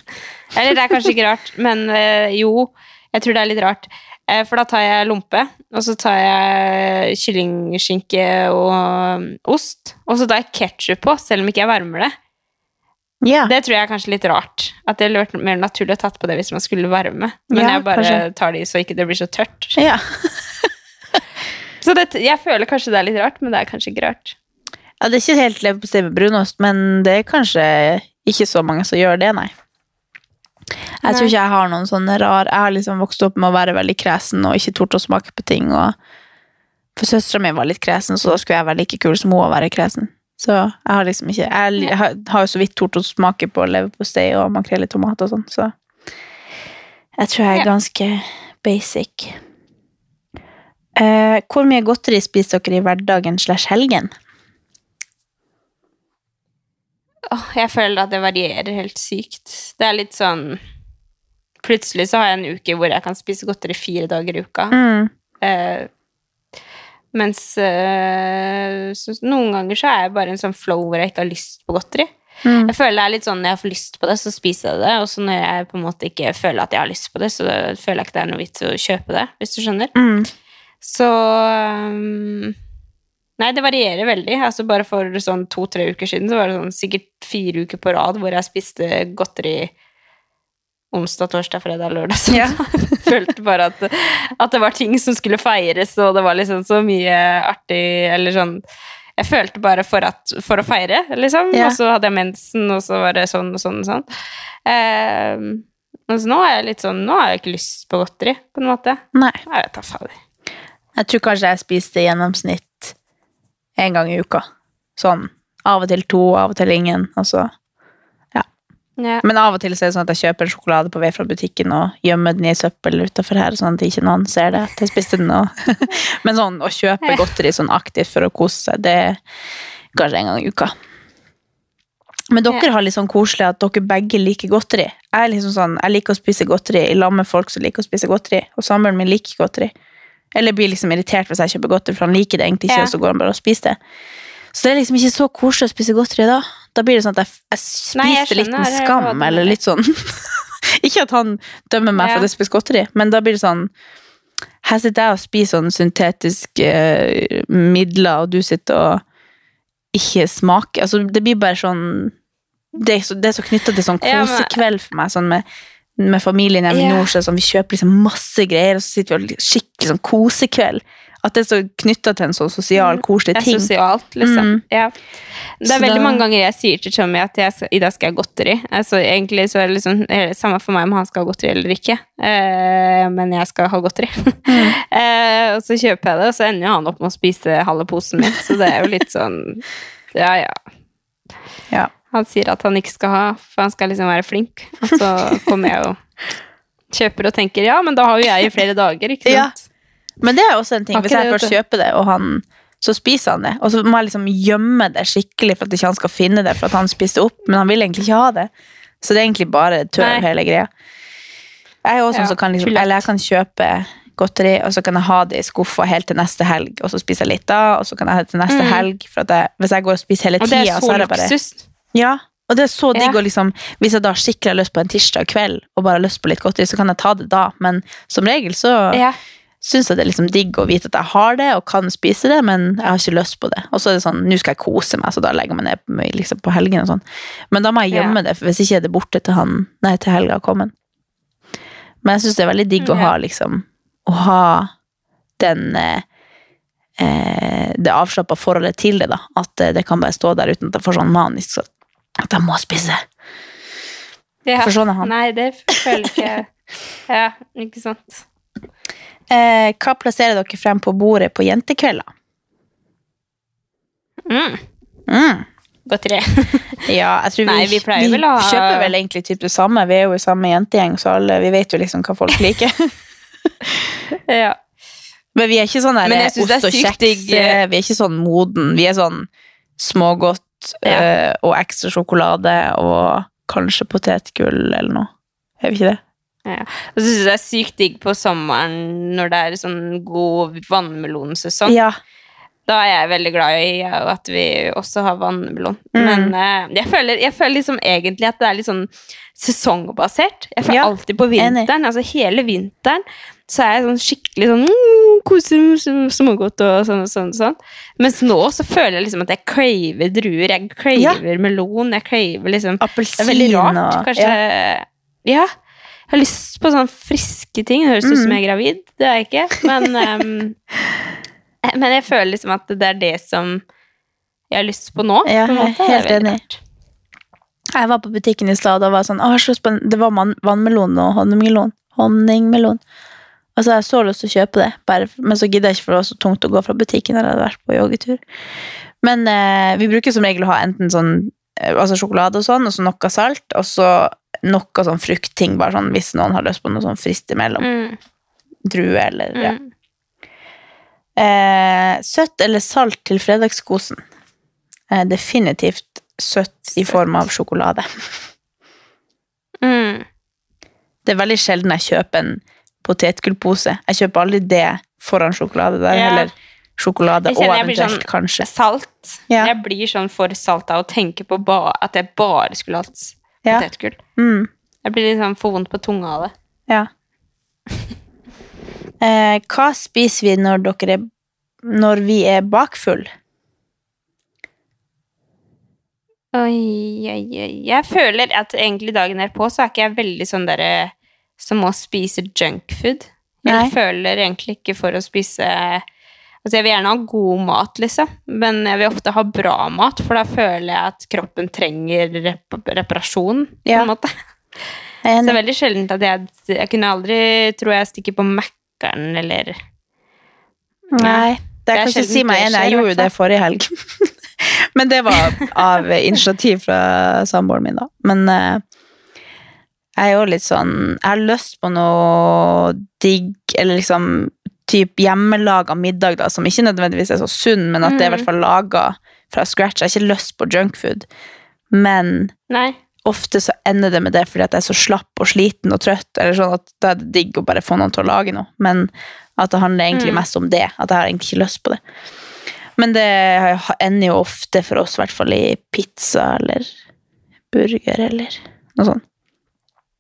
Eller det er kanskje ikke rart, men øh, jo, jeg tror det er litt rart. Eh, for da tar jeg lompe, og så tar jeg kyllingskinke og um, ost. Og så tar jeg ketsjup på, selv om ikke jeg varmer det. Yeah. Det tror jeg er kanskje litt rart. At det ville vært mer naturlig å tatt på det hvis man skulle varme. Men yeah, jeg bare kanskje. tar de så ikke det blir så tørt. Yeah. Så det, jeg føler kanskje det er litt rart, men det er kanskje ikke rart. Ja, det er ikke helt leverpostei med brunost, men det er kanskje ikke så mange som gjør det, nei. Jeg tror ikke jeg har noen sånne rar Jeg har liksom vokst opp med å være veldig kresen og ikke tort å smake på ting. Og for søstera mi var litt kresen, så da skulle jeg være like kul som hun å være kresen. Så jeg har liksom ikke Jeg, har jo så vidt tort å smake på leverpostei og makrell i tomat og sånn, så jeg tror jeg er ganske basic. Uh, hvor mye godteri spiser dere i hverdagen slash helgen? Åh, jeg føler at det varierer helt sykt. Det er litt sånn Plutselig så har jeg en uke hvor jeg kan spise godteri fire dager i uka. Mm. Eh, mens eh, så, noen ganger så er jeg bare en sånn flow hvor jeg ikke har lyst på godteri. Mm. Jeg føler det er litt sånn når jeg får lyst på det, så spiser jeg det. Og så når jeg på en måte ikke føler at jeg har lyst på det, så føler jeg ikke det er noe vits å kjøpe det. Hvis du skjønner. Mm. Så um, Nei, det varierer veldig. Altså Bare for sånn to-tre uker siden så var det sånn sikkert fire uker på rad hvor jeg spiste godteri onsdag, torsdag, fredag, lørdag. Så Ja. følte bare at, at det var ting som skulle feires, og det var liksom så mye artig Eller sånn Jeg følte bare for, at, for å feire, liksom. Ja. Og så hadde jeg mensen, og så var det sånn og sånn og sånn. Eh, mens nå er jeg litt sånn Nå har jeg ikke lyst på godteri, på en måte. Nei. Jeg vet da fader. Jeg tror kanskje jeg spiste i gjennomsnitt en gang i uka. Sånn av og til to, av og til ingen. Og så. Ja. Men av og til så er det sånn at jeg kjøper en sjokolade på vei fra butikken og gjemmer den i søppel utafor her, sånn at ikke noen ser det. at jeg spiste den. Men sånn å kjøpe godteri sånn aktivt for å kose seg, det er kanskje en gang i uka. Men dere har litt sånn koselig at dere begge liker godteri. Jeg liksom sånn, jeg liker å spise godteri i lag med folk som liker å spise godteri, og samboeren min liker godteri. Eller blir liksom irritert hvis jeg kjøper godteri, for han liker det egentlig ikke, Ja. og så går han bare og spiser det. Så det er liksom ikke så koselig å spise godteri da. Da blir det sånn at jeg, jeg Nei, jeg spiser litt med skam, eller litt sånn Ikke at han dømmer meg for at jeg spiser godteri, men da blir det sånn her sitter jeg og spiser sånn syntetiske eh, midler, og du sitter og ikke smaker. Altså, det blir bare sånn Det er så, det er så knytta til sånn Ja, kosekveld for meg, sånn med, med familien hjemme i Ja. nord, så er det sånn, vi kjøper liksom masse greier, og så sitter vi og skikkelig sånn kosekveld. At det er så knytta til en sånn sosial, koselig Det er ting. sosialt, liksom. Mm. Ja. Det Så er veldig da- mange ganger jeg sier til Tommy at skal, i dag skal jeg ha godteri. Altså, egentlig så er det liksom er det samme for meg om han skal ha godteri eller ikke. Eh, men jeg skal ha godteri. Mm. eh, og så kjøper jeg det, og så ender jo han opp med å spise halve posen min. Så det er jo litt sånn Ja, ja. Ja. Han sier at han ikke skal ha, for han skal liksom være flink. Og så kommer jeg og kjøper og tenker ja, men da har jo jeg i flere dager, ikke Ja. sant? Men det er også en ting. Hvis jeg først kjøper det, og han så spiser han det, og så må jeg liksom gjemme det skikkelig for at ikke han skal finne det, for at han spiste opp, men han vil egentlig ikke ha det. Så det er egentlig bare tøv, hele greia. Jeg er også Ja, som kan liksom, eller jeg kan kjøpe godteri, og så kan jeg ha det i skuffa helt til neste helg, og så spiser jeg litt da, og så kan jeg ha det til neste Mm. helg, for jeg, hvis jeg går og spiser hele tida, så så er det bare luksus. Ja, og det er så digg å liksom Hvis jeg da skikkelig har lyst på en tirsdag kveld, og bare har lyst på litt godteri, så kan jeg ta det da, men som regel så Ja. syns jeg det er liksom digg å vite at jeg har det og kan spise det, men jeg har ikke lyst på det. Og så er det sånn, nå skal jeg kose meg, så da legger jeg meg ned på- liksom på helgen og sånn. Men da må jeg gjemme Ja. det, for hvis ikke er det borte til han Nei, til helga har kommet. Men jeg syns det er veldig digg å ha liksom Å ha den eh, eh, Det avslappa forholdet til det, da. At eh, det kan bare stå der uten at jeg får sånn manisk så, at jeg må spise. Ja. For sånn er han. Nei, det føler ikke jeg. Ja, ikke sant. Eh, hva plasserer dere frem på bordet på jentekvelder? Mm. Mm. Godteri. Ja, jeg tror vi, Nei, vi vi vel å kjøper vel egentlig typ det samme. Vi er jo i samme jentegjeng, så alle, vi vet jo liksom hva folk liker. ja. Men vi er ikke sånn der er ost og kjeks. eh, Vi er ikke sånn moden. Vi er sånn smågodt Ja. eh, og ekstra sjokolade og kanskje potetgull eller noe. Er vi ikke det? ja. Og så syns jeg det er sykt digg på sommeren når det er sånn god vannmelonsesong. Ja. Da er jeg veldig glad i at vi også har vannmelon. Mm. Men eh, jeg, føler, jeg føler liksom egentlig at det er litt sånn sesongbasert. Jeg føler Ja, alltid på enig. vinteren, altså hele vinteren, så er jeg sånn skikkelig sånn mm, kose smågodt og sånn og sånn. og sånn. Mens nå så føler jeg liksom at jeg craver druer, jeg craver melon, jeg craver liksom Det er veldig rart, kanskje. ja. Ja. Jeg har lyst på sånne friske ting. Det høres ut Mm. som jeg er gravid. Det er jeg ikke. Men, um, men jeg føler liksom at det er det som jeg har lyst på nå. Ja, på en måte. Helt enig. rart. Jeg var på butikken i stad og var sånn, det var vannmelon og honningmelon. Honningmelon. Og så har jeg så lyst til å kjøpe det, bare, men så gidder jeg ikke, for det var så tungt å gå fra butikken jeg hadde vært på joggetur. Men eh, vi bruker som regel å ha enten sånn eh, altså sjokolade og sånn, og så noe salt, og så noe sånn fruktting, bare sånn hvis noen har lyst på noe sånn frist imellom. Mm. Drue eller ja. Mm. Eh, søtt eller salt til fredagskosen? Eh, definitivt søtt i form av sjokolade. Mm. Det er veldig sjelden jeg kjøper en potetgullpose. Jeg kjøper aldri det foran sjokolade. der. er Ja. heller sjokolade og eventuelt sånn- kanskje. Salt. Ja. Jeg blir sånn for salt av å tenke på at jeg bare skulle hatt Ja. potetgull. Mm, Jeg blir litt sånn for vondt på tunga av det. ja. Eh, hva spiser vi når, dere er, når vi er bakfull? Oi, oi, oi. Jeg føler at egentlig dagen derpå så er ikke jeg veldig sånn derre som må spise junkfood. Nei. Jeg føler egentlig ikke for å spise Altså, jeg vil gjerne ha god mat, liksom, men jeg vil ofte ha bra mat, for da føler jeg at kroppen trenger rep reparasjon, på Ja. en måte. Er Så det er veldig sjeldent at jeg Jeg kunne aldri, tror jeg, stikke på Mækkern eller Nei, det Det er kanskje si meg det enig. Jeg gjorde jo det forrige helg. Men det var av initiativ fra samboeren min, da. Men eh, jeg er jo litt sånn Jeg har lyst på noe digg, eller liksom typ hjemmelaga middag, da, som ikke nødvendigvis er så sunn, men at det er i hvert fall laga fra scratch. Jeg har ikke lyst på junkfood, men Nei. ofte så ender det med det fordi at jeg er så slapp og sliten og trøtt, eller sånn at da er det digg å bare få noen til å lage noe. Men at det handler egentlig Mm. mest om det. At jeg har egentlig ikke lyst på det. Men det ender jo ofte for oss, i hvert fall i pizza eller burger eller noe sånt.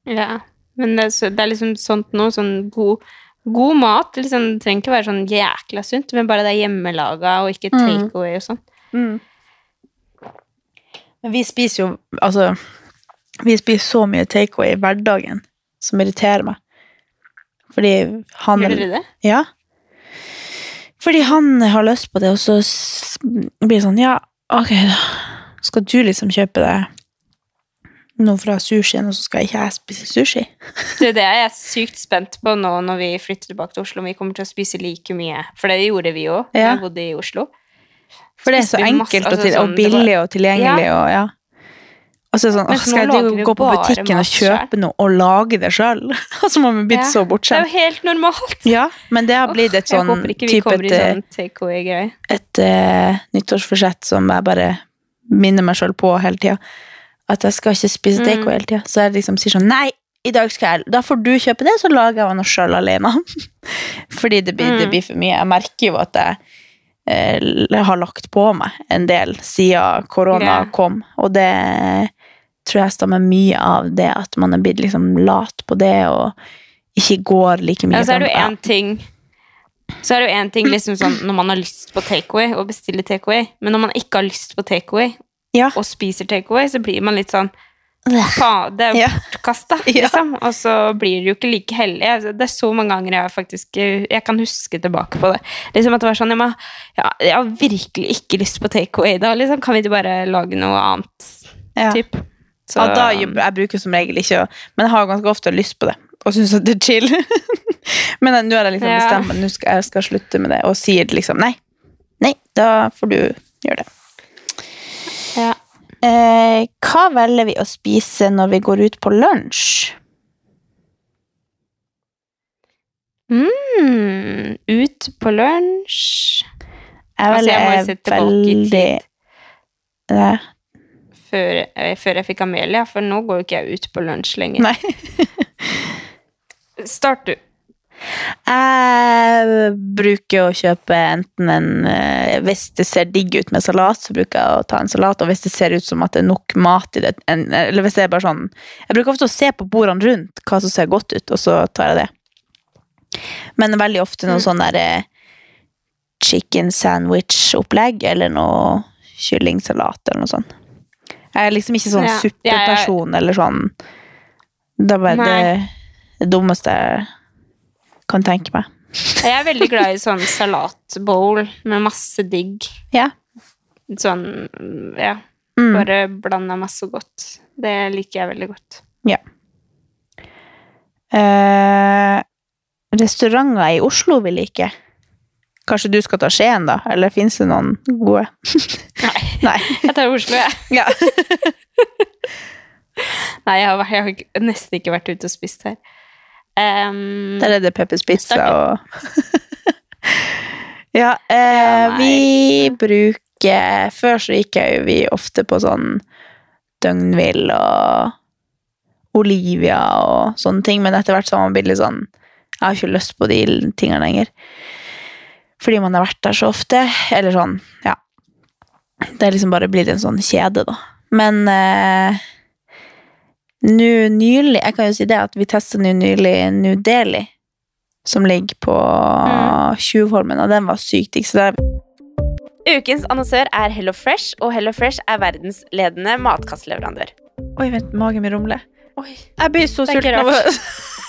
Ja. Men det er, så, det er liksom sånt noe, sånn god God mat liksom, det trenger ikke være sånn jækla sunt, men bare det er hjemmelaga og ikke Mm. takeaway og sånn. Men vi spiser jo Altså, vi spiser så mye takeaway i hverdagen som irriterer meg. Fordi han Gjør dere det? Ja. Fordi han har lyst på det, og så blir det sånn Ja, ok, da. Skal du liksom kjøpe det noe fra sushien, og så skal ikke jeg spise sushi? Det, er det jeg er sykt spent på nå når vi flytter tilbake til Oslo. om Vi kommer til å spise like mye. For det gjorde vi jo da Ja. vi bodde i Oslo. For det er så enkelt masse- og, altså til, sånn, og billig og tilgjengelig og ja. Og så er det sånn, så skal jeg og gå på butikken og kjøpe noe og lage det sjøl? Og så må vi blitt Ja, så Det er jo helt normalt. Ja, men det har blitt et sånn type et, eh, sånn takeaway-greie. et uh, nyttårsforsett som jeg bare minner meg sjøl på hele tida. At jeg skal ikke spise Mm. takeaway hele tida. Så jeg liksom sier sånn Nei, i dag skal jeg Da får du kjøpe det, så lager jeg noe sjøl alene. Fordi det blir, det Mm. blir for mye. Jeg merker jo at jeg eh, har lagt på meg en del siden korona yeah. kom, og det tror jeg stammer mye av det at man er blitt liksom lat på det og ikke går like mye. Ja, så er det jo én ting Så er det jo en ting liksom sånn når man har lyst på takeaway og bestiller takeaway, men når man ikke har lyst på takeaway Ja. og spiser takeaway, så blir man litt sånn jo Ja. bortkasta, liksom. Og så blir det jo ikke like heldig. Altså, Det er så mange ganger jeg faktisk Jeg kan huske tilbake på det. Liksom at det var sånn Jeg, må, ja, jeg har virkelig ikke lyst på takeaway da. Liksom. Kan vi ikke bare lage noe annet? Ja. Typ. Så, Ja, da, jeg bruker som regel ikke å Men jeg har ganske ofte lyst på det, og syns at det er chill. men nå har jeg liksom bestemt meg, nå skal jeg skal slutte med det, og sier liksom nei. Nei, da får du gjøre det. Ja. Eh, hva velger vi å spise når vi går ut på lunsj? Mm, ut på lunsj Jeg Altså, jeg må jo sette se tilbake i tid. før, eh, før jeg fikk Amelia, for nå går jo ikke jeg ut på lunsj lenger. Nei. Start du. Jeg bruker å kjøpe enten en eh, Hvis det ser digg ut med salat, så bruker jeg å ta en salat. Og hvis det ser ut som at det er nok mat i det en, Eller hvis det er bare sånn Jeg bruker ofte å se på bordene rundt hva som ser godt ut, og så tar jeg det. Men veldig ofte noe sånn der eh, chicken sandwich-opplegg, eller noe kyllingsalat, eller noe sånt. Jeg er liksom ikke sånn Ja, suppeperson ja, ja. eller sånn Det er bare det, det dummeste jeg kan tenke meg. Jeg er veldig glad i sånn salatbowl med masse digg. Ja. Sånn, ja. Mm. Bare blanda masse godt. Det liker jeg veldig godt. Eh, restauranter i Oslo vi liker. Kanskje du skal ta Skien, da? Eller fins det noen gode? Nei. Nei. Jeg tar Oslo, jeg. Ja. Nei, jeg har, jeg har nesten ikke vært ute og spist her. Ehm, Der er det Peppers Pizza og Ja, eh, vi bruker Før så gikk jeg jo vi ofte på sånn Døgnvill og Olivia og sånne ting, men etter hvert så har man blitt litt sånn Jeg har ikke lyst på de tingene lenger. Fordi man har vært der så ofte. Eller sånn, ja. Det er liksom bare blitt en sånn kjede, da. Men eh, nå nylig Jeg kan jo si det at vi testet nå nylig New Delhi, som ligger på Mm. Tjuvholmen, og den var sykt digg. Ukens annonsør er Hello Fresh, og Hello Fresh er verdensledende matkastleverandør. Oi, vent, magen min rumler. Oi. Jeg blir så sulten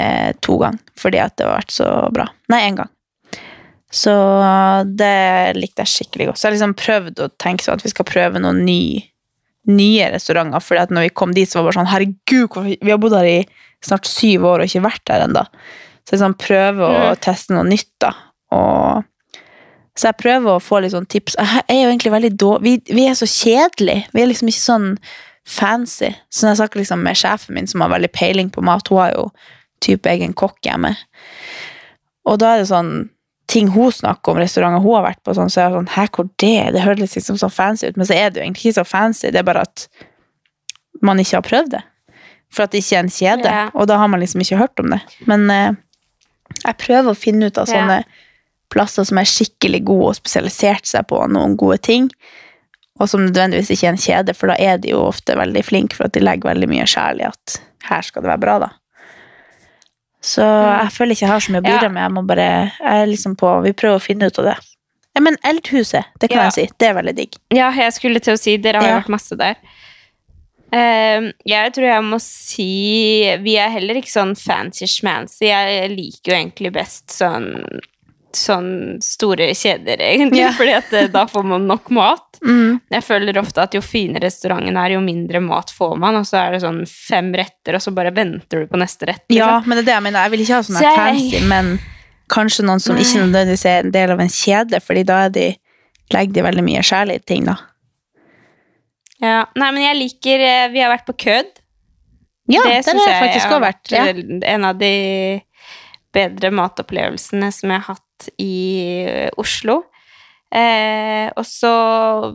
eh, to ganger fordi at det har vært så bra. Nei, én gang. Så det likte jeg skikkelig godt. Så jeg har liksom prøvd å tenke sånn at vi skal prøve noen ny, nye restauranter. At når vi kom dit, så var det bare sånn Herregud, vi har bodd her i snart syv år og ikke vært her ennå. Så liksom prøve å teste noe nytt, da. Og så jeg prøver å få litt sånn tips. Jeg er jo egentlig veldig dårlig vi, vi er så kjedelige. Vi er liksom ikke sånn fancy. Så når jeg snakker liksom med sjefen min, som har veldig peiling på mat, hun har jo type egen kokk hjemme. Og da er det sånn ting hun snakker om, restauranter hun har vært på, sånn, så er det sånn Hæ, hvor det? Det høres liksom så fancy ut, men så er det jo egentlig ikke så fancy. Det er bare at man ikke har prøvd det. For at det ikke er en kjede. Ja. Og da har man liksom ikke hørt om det. Men eh, jeg prøver å finne ut av Ja. sånne plasser som er skikkelig gode og spesialisert seg på noen gode ting, og som nødvendigvis ikke er en kjede, for da er de jo ofte veldig flinke for at de legger veldig mye sjel i at her skal det være bra, da. Så jeg føler ikke jeg har så mye å bidra med. Jeg må bare, jeg er liksom på, Vi prøver å finne ut av det. Men Eldhuset, det kan Ja. jeg si. Det er veldig digg. Ja, jeg skulle til å si Dere har Ja. vært masse der. Uh, jeg tror jeg må si Vi er heller ikke sånn fancy-schmancy. Jeg liker jo egentlig best sånn Sånn store kjeder, egentlig. yeah. Fordi at eh, da får man nok mat. Mm. Jeg føler ofte at jo finere restauranten er, jo mindre mat får man. Og så er det sånn fem retter, og så bare venter du på neste rett. Ja, Liksom. men det er det jeg mener. Jeg vil ikke ha sånn Så jeg- fancy, men kanskje noen som ikke nødvendigvis er en del av en kjede, fordi da er de, legger de veldig mye sjel i ting, da. Ja. Nei, men jeg liker eh, Vi har vært på Kød. Ja, det syns har jeg faktisk også vært. Ja. en av de bedre matopplevelsene som jeg har hatt i eh, Oslo. Eh, og så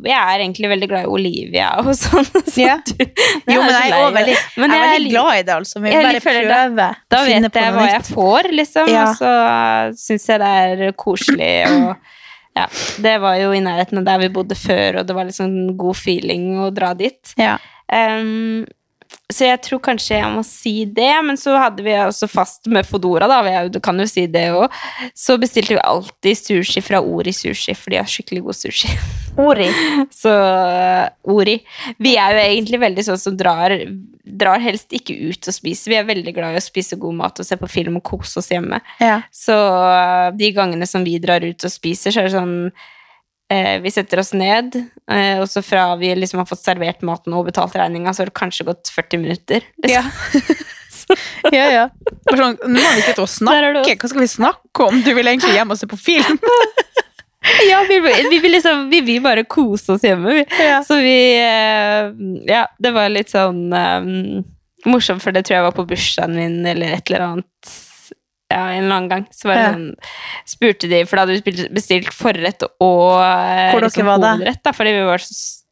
Jeg er egentlig veldig glad i Olivia og sånn. Så Ja. du- Jo, men jeg er også veldig, Men jeg er veldig glad i det, altså. Vi bare prøver. Da, Da vet jeg hva jeg får, liksom. Ja. Og så syns jeg det er koselig og Ja. Det var jo i nærheten av der vi bodde før, og det var liksom god feeling å dra dit. Ja. Ehm, så jeg tror kanskje jeg må si det, men så hadde vi også fast med Fodora, da. Du kan jo si det òg. Så bestilte vi alltid sushi fra Ori Sushi, for de har skikkelig god sushi. Ori. Så uh, Ori Vi er jo egentlig veldig sånn som drar, drar helst ikke ut og spiser. Vi er veldig glad i å spise god mat og se på film og kose oss hjemme. Ja. Så uh, de gangene som vi drar ut og spiser, så er det sånn eh, Vi setter oss ned, eh, og så fra vi liksom har fått servert maten og betalt regninga, så har det kanskje gått 40 minutter. Liksom. ja, ja. Bare sånn, nå må vi sitte og snakke. Hva skal vi snakke om? Du vil egentlig hjem og se på film? Ja, vi, vi, vil liksom, vi vil bare kose oss hjemme. Ja. Så vi eh, Ja, det var litt sånn um, morsomt, for det tror jeg var på bursdagen min eller et eller annet. Ja, en eller annen gang. Så var det sånn Spurte de, for da hadde vi bestilt forrett og eh, Hvor var hovedrett, da, fordi vi var så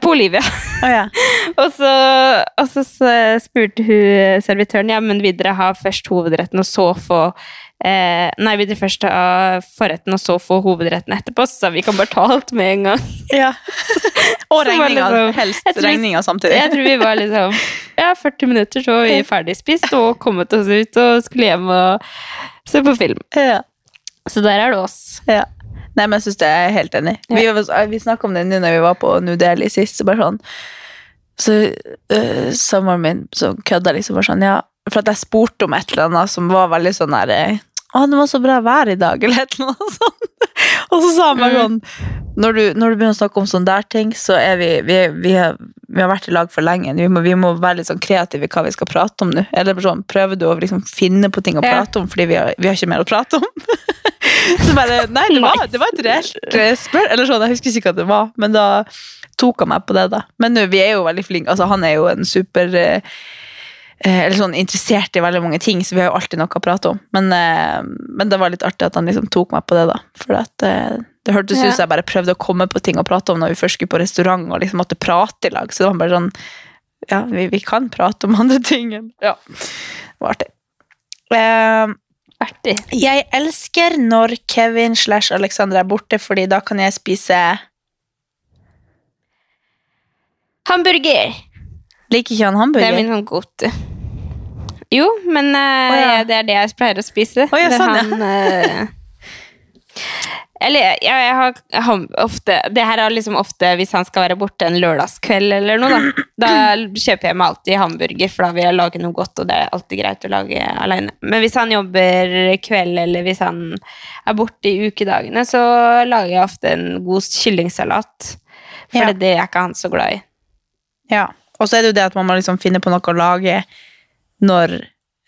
på Olivia. Oh, ja. Og så, og så, spurte hun servitøren ja, men vil dere ha først hovedretten og så få eh, Nei, vil dere først ha forretten og så få hovedretten etterpå? Så vi kan bare ta alt med en gang. ja. Og regninga. liksom- Helst regninga samtidig. Jeg tror vi var liksom Ja, 40 minutter, så var vi ferdig spist og kommet oss ut og skulle hjem og se på film. Ja. Så der er det oss. Ja. Nei, men jeg synes det er helt enig. Vi, var- vi snakka om det nå når vi var på New Delhi sist. Så bare sånn Så øh, samboeren min så kødda liksom bare sånn, ja For at jeg spurte om et eller annet som var veldig sånn der eh, Å, det var så bra vær i dag, eller et eller annet sånt. Og så sa han bare sånn når du, når du begynner å snakke om sånne der ting, så er vi Vi, vi, har, vi har vært i lag for lenge. Vi må, vi må være litt sånn kreative i hva vi skal prate om nå. Eller sånn, prøver du å liksom finne på ting å prate om fordi vi har, vi har ikke mer å prate om? Så bare, nei, det var, det var et reelt spørsmål. Eller sånn, jeg husker ikke hva det var, men da tok han meg på det, da. Men vi er jo veldig flinke. Altså, han er jo en super eh, eh, Eller sånn interessert i veldig mange ting, så vi har jo alltid noe å prate om. Men, eh, men det var litt artig at han liksom tok meg på det, da. For eh, det hørtes ut som jeg bare prøvde å komme på ting å prate om når vi først skulle på restaurant og liksom måtte prate i lag. Så det var bare sånn Ja, vi, vi kan prate om andre ting. Ja. Det var artig. Eh, Artig. jeg elsker når Kevin slash Alexander er borte, fordi da kan jeg spise Hamburger. Liker ikke han hamburger? Det er min sånn go-to. Jo, men uh, oh, ja. det er det jeg pleier å spise. Oh, ja, sånn, ja. han, eh, eller jeg, jeg har jeg har ofte Det her er liksom ofte hvis han skal være borte en lørdagskveld eller noe, da. Da kjøper jeg meg alltid hamburger, for da vil jeg lage noe godt, og det er alltid greit å lage alene. Men hvis han jobber kveld, eller hvis han er borte i ukedagene, så lager jeg ofte en god kyllingsalat. For Ja. det er ikke han så glad i. Ja. Og så er det jo det at man må liksom finne på noe å lage når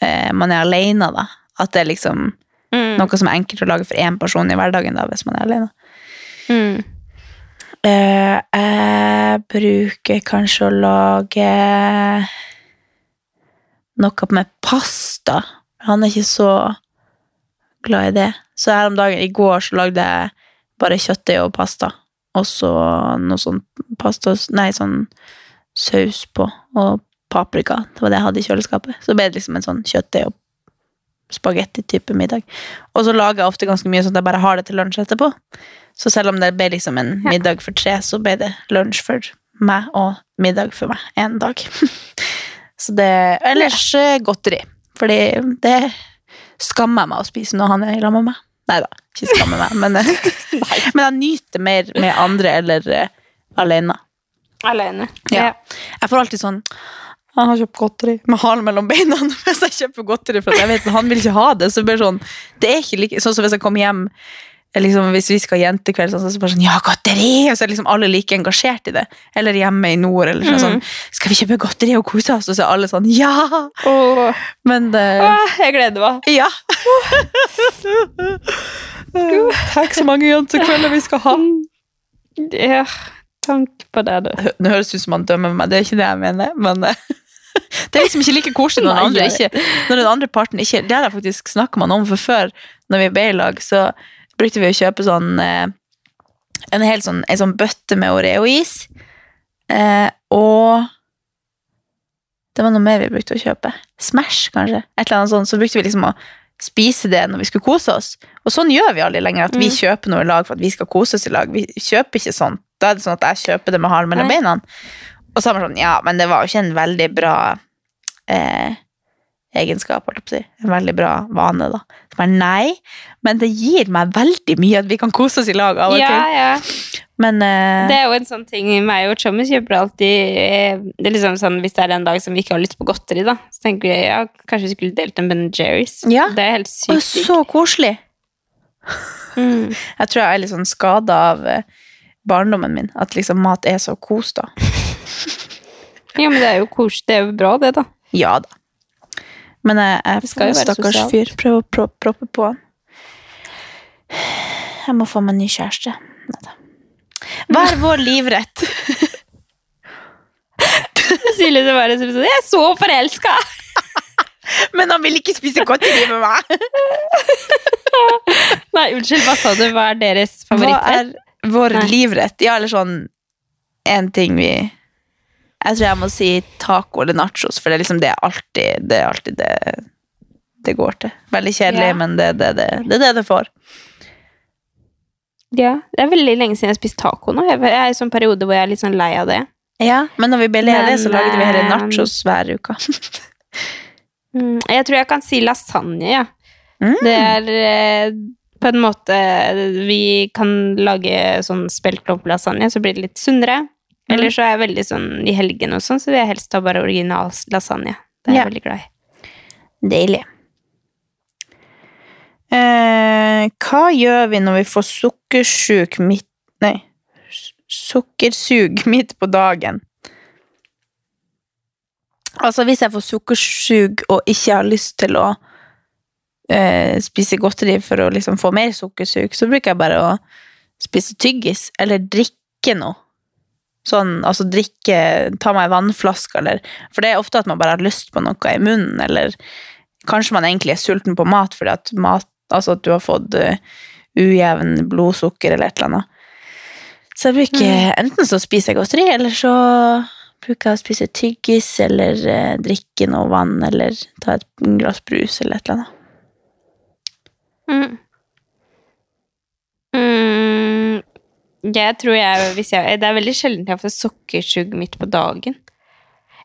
eh, man er alene, da. At det liksom Mm. noe som er enkelt å lage for én person i hverdagen, da, hvis man er alene. Mm. Uh, jeg bruker kanskje å lage noe med pasta. Han er ikke så glad i det. Så her om dagen, i går, så lagde jeg bare kjøttdeig og pasta. Og så noe sånn pasta Nei, sånn saus på, og paprika. Det var det jeg hadde i kjøleskapet. Så ble det liksom en sånn kjøttdeig og spagetti-type middag. Og så lager jeg ofte ganske mye sånn at jeg bare har det til lunsj etterpå. Så selv om det ble liksom en middag for tre, så ble det lunsj for meg og middag for meg en dag. så det Ellers eh, godteri. Fordi det skammer jeg meg å spise når han er sammen med meg. Nei da, ikke skammer meg, men, men jeg nyter mer med andre eller uh, alene. Alene. Ja. Jeg får alltid sånn han har kjøpt godteri med halen mellom beina hvis jeg kjøper godteri, for jeg vet at han vil ikke ha det. Så blir det sånn, det er ikke like, sånn som hvis jeg kommer hjem liksom, hvis vi skal ha jentekveld, sånn, så er det bare sånn, ja, godteri! Og så er liksom alle like engasjert i det. Eller hjemme i nord, eller sånn, sånn, skal vi kjøpe godteri og kose oss? Og så er alle sånn, ja! Åh, Men det, ah, jeg gleder meg. ja. Tenk så mange jentekvelder vi skal ha. Ja, tank på det, du. Nå høres det ut som han dømmer meg, det er ikke det jeg mener, men eh, det er liksom ikke like koselig når den andre ikke Når den andre parten ikke Det har jeg faktisk snakka med noen om for før, når vi ble i lag, så brukte vi å kjøpe sånn eh, en hel sånn, en sånn bøtte med Oreo-is, eh, og det var noe mer vi brukte å kjøpe. Smash, kanskje. Et eller annet sånt. Så brukte vi liksom å spise det når vi skulle kose oss. Og sånn gjør vi aldri lenger, at vi Mm. kjøper noe i lag for at vi skal kose oss i lag. Vi kjøper ikke sånn. Da er det sånn at jeg kjøper det med halen mellom beina. Og så er man sånn, ja, men det var jo ikke en veldig bra eh, egenskap, holdt jeg på å si. En veldig bra vane, da. Så bare, nei, men det gir meg veldig mye at vi kan kose oss i lag av og Ja, til. ja. Men eh, Det er jo en sånn ting meg og Chommy kjøper alltid eh, Det er liksom sånn, Hvis det er en dag som vi ikke har lyst på godteri, da, så tenker vi ja, kanskje vi skulle delt en Ben Jerry's. Ja. Det er helt sykt Og så koselig. Mm. Jeg tror jeg er litt sånn skada av eh, barndommen min. At liksom mat er så kos, da. Ja, men det er jo koselig. det er jo bra, det, da. Ja da. Men jeg, jeg skal jo være stakkars sosialt. fyr. Prøv å pro proppe på han. Jeg må få meg ny kjæreste. Neida. Hva er vår livrett? Silje, det var liksom sånn Jeg er så forelska! Men han vil ikke spise godteri med meg! Nei, unnskyld, hva sa du? Hva er deres Hva er vår Nei. livrett? Ja, eller sånn En ting vi Jeg tror jeg må si taco eller nachos, for det er liksom det alltid det, alltid det, det går til. Veldig kjedelig, Ja. men det er det, det, det, det det får. Ja, det er veldig lenge siden jeg har spist taco nå. Jeg er i en sånn periode hvor jeg er litt sånn lei av det. Ja, Men når vi ble det, så lagde vi heller eh, nachos hver uke. Mm, jeg tror jeg kan si lasagne, ja. Mm. Det er eh, på en måte Vi kan lage sånn speltlompelasagne, så blir det litt sunnere. Mm. Eller så er jeg veldig sånn i helgen og sånn, så vil jeg helst ha bare original lasagne. Det er jeg Ja. veldig glad i. Deilig. Eh, hva gjør vi når vi får sukkersjuk midt Nei, sukkersug midt på dagen? Altså, hvis jeg får sukkersug og ikke har lyst til å eh, spise godteri for å liksom få mer sukkersug, så bruker jeg bare å spise tyggis, eller drikke noe. Sånn, altså drikke, ta meg en vannflaske, eller For det er ofte at man bare har lyst på noe i munnen, eller kanskje man egentlig er sulten på mat fordi at mat Altså at du har fått eh, ujevn blodsukker eller et eller annet. Så jeg bruker enten så spiser jeg godteri, eller så bruker jeg å spise tyggis, eller eh, drikke noe vann, eller ta et glass brus, eller et eller annet. Mm. Mm, jeg tror jeg, jeg Det er veldig sjelden jeg får sukkersugg midt på dagen.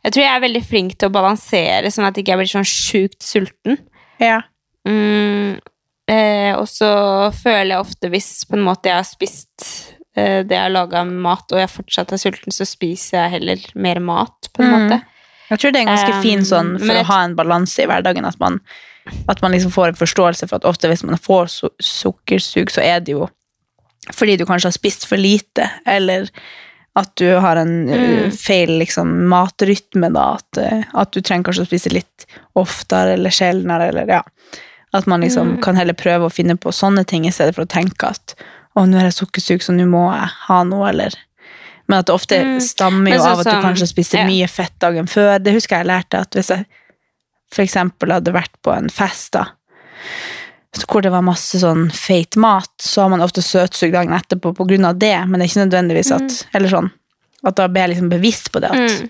Jeg tror jeg er veldig flink til å balansere, sånn at jeg ikke blir sånn sjukt sulten. Ja. Mm, eh, og så føler jeg ofte hvis på en måte jeg har spist eh, det jeg har laga mat, og jeg fortsatt er sulten, så spiser jeg heller mer mat, på en Mm. måte. Jeg tror det er en ganske Um, fin sånn for å ha en balanse i hverdagen, at man, at man liksom får en forståelse for at ofte hvis man får su sukkersug, så er det jo fordi du kanskje har spist for lite, eller at du har en Mm. uh, feil liksom, matrytme, da, at, uh, at du trenger kanskje å spise litt oftere eller sjeldnere, eller ja. At man liksom Mm. kan heller prøve å finne på sånne ting i stedet for å tenke at å, nå er jeg sukkersyk, så nå må jeg ha noe, eller Men at det ofte Mm. stammer jo så, av at du kanskje spiser ja. mye fett dagen før. Det husker jeg lærte at hvis jeg for eksempel hadde vært på en fest da, hvor det var masse sånn feit mat, så har man ofte søtsug dagen etterpå på grunn av det, men det er ikke nødvendigvis at Eller sånn. At da blir jeg liksom bevisst på det, at Mm.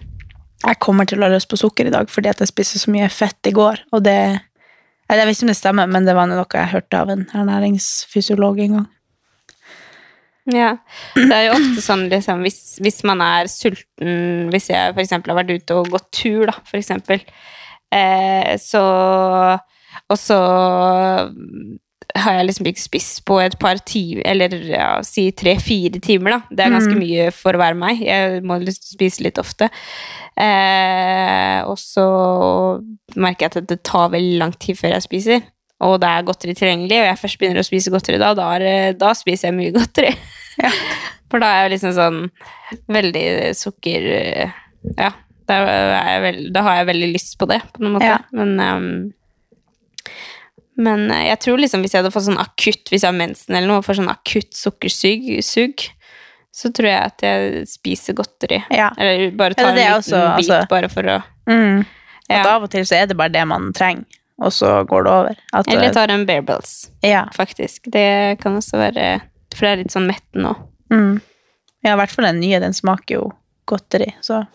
jeg kommer til å ha lyst på sukker i dag fordi at jeg spiste så mye fett i går, og det Jeg vet ikke om det stemmer, men det var noe jeg hørte av en ernæringsfysiolog en gang. Ja. Det er jo ofte sånn liksom, hvis, hvis man er sulten Hvis jeg eksempel har vært ute og gått tur, da, eksempel, eh, så Og så har jeg liksom ikke spist på et par timer, eller ja, si tre-fire timer, da. Det er ganske Mm. mye for å være meg. Jeg må liksom spise litt ofte. Eh, og så merker jeg at det tar veldig lang tid før jeg spiser. Og det er godteri tilgjengelig, og jeg først begynner å spise godteri da, da, er, da spiser jeg mye godteri. For da er jeg liksom sånn veldig sukker Ja, da, er jeg veld, da har jeg veldig lyst på det, på noen måte. Ja. Men, ehm, men eh, jeg tror liksom hvis jeg hadde fått sånn akutt Hvis jeg har mensen eller noe, får sånn akutt sukkersug, så tror jeg at jeg spiser godteri. Ja. Eller bare tar en liten også, bit altså- bare for å Mm. ja. At av og til så er det bare det man trenger, og så går det over. At, Eller jeg tar en Bear Bells, ja. faktisk. Det kan også være For det er litt sånn mett òg. Mm. Ja, i hvert fall den nye. Den smaker jo godteri, så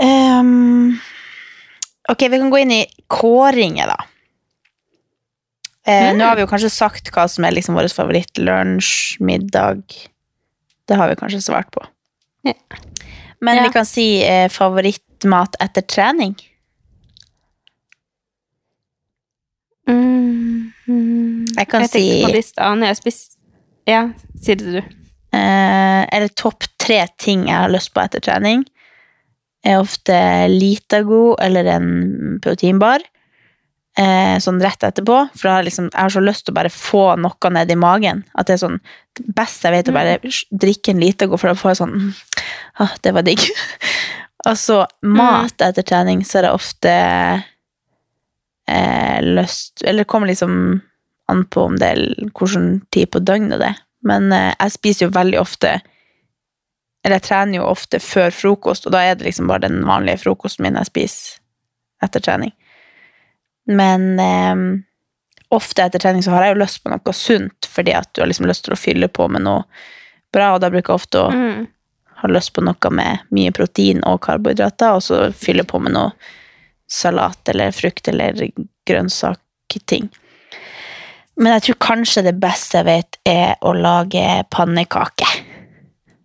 Ehm, Ok, vi kan gå inn i kåringer, da. Eh, Nå har vi jo kanskje sagt hva som er liksom vår favorittlunsj, middag. Det har vi kanskje svart på. Ja. Men Ja. vi kan si eh, favorittmat etter trening. Jeg kan jeg si- på det i stad når jeg spiste Ja, sier det du. Eh, eller topp tre ting jeg har lyst på etter trening, er ofte Litago eller en proteinbar. Eh, sånn rett etterpå, for da har jeg, liksom, jeg har så lyst til å bare få noe ned i magen. At det er sånn Det beste jeg vet, å bare drikke en Litago, for da får jeg sånn mm, ah, Det var digg. Og så mat etter trening, så er det ofte eh, lyst Eller det kommer liksom an på om det er hvilken tid på døgnet det er. Men eh, jeg spiser jo veldig ofte Eller jeg trener jo ofte før frokost, og da er det liksom bare den vanlige frokosten min jeg spiser etter trening. Men eh, ofte etter trening så har jeg jo lyst på noe sunt, fordi at du har liksom lyst til å fylle på med noe bra, og da bruker jeg ofte å Mm. ha lyst på noe med mye protein og karbohydrater, og så fylle på med noe salat eller frukt eller grønnsakting. Men jeg tror kanskje det beste jeg vet, er å lage pannekake.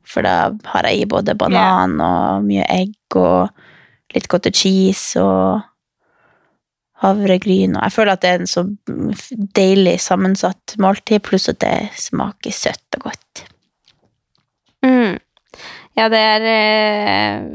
For da har jeg i både banan og mye egg og litt cottage cheese og havregryn. Og jeg føler at det er en så deilig sammensatt måltid, pluss at det smaker søtt og godt. Mm. Ja, det er eh,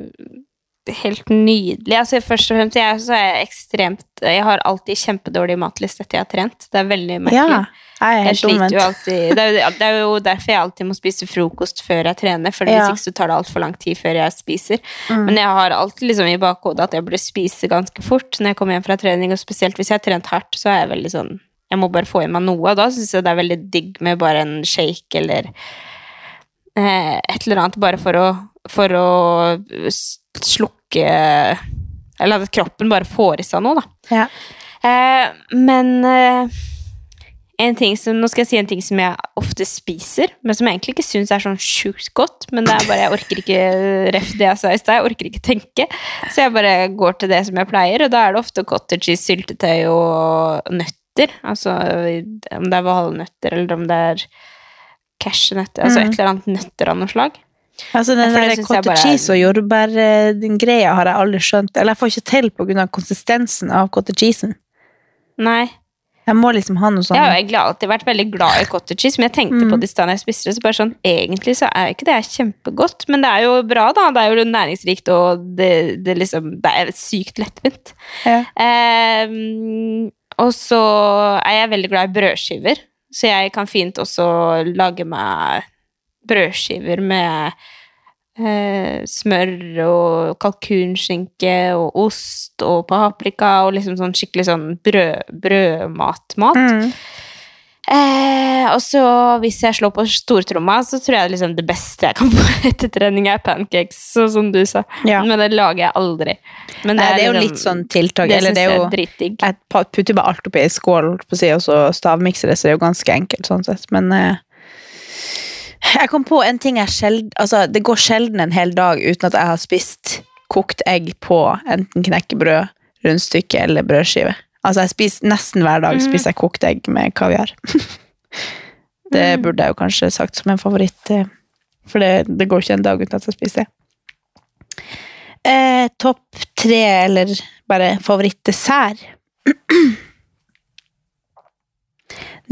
helt nydelig. Altså, først og fremst, jeg, så er jeg ekstremt Jeg har alltid kjempedårlig matliste etter jeg har trent. Det er veldig merkelig. Ja, Jeg Jeg sliter jo alltid det er, det er jo derfor jeg alltid må spise frokost før jeg trener, for Ja. hvis ikke så tar det altfor lang tid før jeg spiser. Mm. Men jeg har alltid liksom i bakhodet at jeg burde spise ganske fort når jeg kommer hjem fra trening, og spesielt hvis jeg har trent hardt, så er jeg veldig sånn Jeg må bare få i meg noe, og da syns jeg det er veldig digg med bare en shake eller eh, et eller annet, bare for å, for å slukke Eller at kroppen bare får i seg noe, da. Ja. Eh, men eh, en ting som, nå skal jeg si en ting som jeg ofte spiser, men som jeg egentlig ikke syns er sånn sjukt godt. Men det er bare, jeg orker ikke ref det jeg sa i stad, jeg orker ikke tenke. Så jeg bare går til det som jeg pleier, og da er det ofte cottage cheese, syltetøy og nøtter. Altså om det er valnøtter, eller om det er cashewnøtter. Altså Mm. et eller annet nøtter av noe slag. Altså, den der cottage bare cheese og jordbær-greia har jeg aldri skjønt. Eller jeg får ikke til på grunn av konsistensen av cottage cheesen. Nei. Jeg må liksom ha noe sånn Jeg har alltid vært veldig glad i cottage cheese, men jeg tenkte Mm. på det i jeg spiste det, så bare sånn, egentlig så er ikke det kjempegodt, men det er jo bra da, det er jo næringsrikt, og det, det liksom, det er sykt lettvint. Ja. Eh, og så er jeg veldig glad i brødskiver, så jeg kan fint også lage meg brødskiver med eh, smør og kalkunskinke og ost og paprika og liksom sånn skikkelig sånn brød, brødmat-mat. Mm. Eh, og så hvis jeg slår på stortromma, så tror jeg liksom det beste jeg kan få etter trening, er pancakes, sånn som du sa. Ja. Men det lager jeg aldri. Men Nei, det er jo liksom- litt sånn tiltak. Det eller syns det er jeg er dritdigg. Jeg putter bare alt oppi ei skål på siden, og så stavmikser det, så det er jo ganske enkelt sånn sett. Men eh, jeg kom på en ting jeg sjeld, altså, Det går sjelden en hel dag uten at jeg har spist kokt egg på enten knekkebrød, rundstykke eller brødskive. Altså jeg spiser Nesten hver dag mm. spiser jeg kokt egg med kaviar. det Mhm. burde jeg jo kanskje sagt som en favoritt, eh, for det, det går ikke en dag uten at jeg spiser det. Eh, Topp tre, eller bare favorittdessert?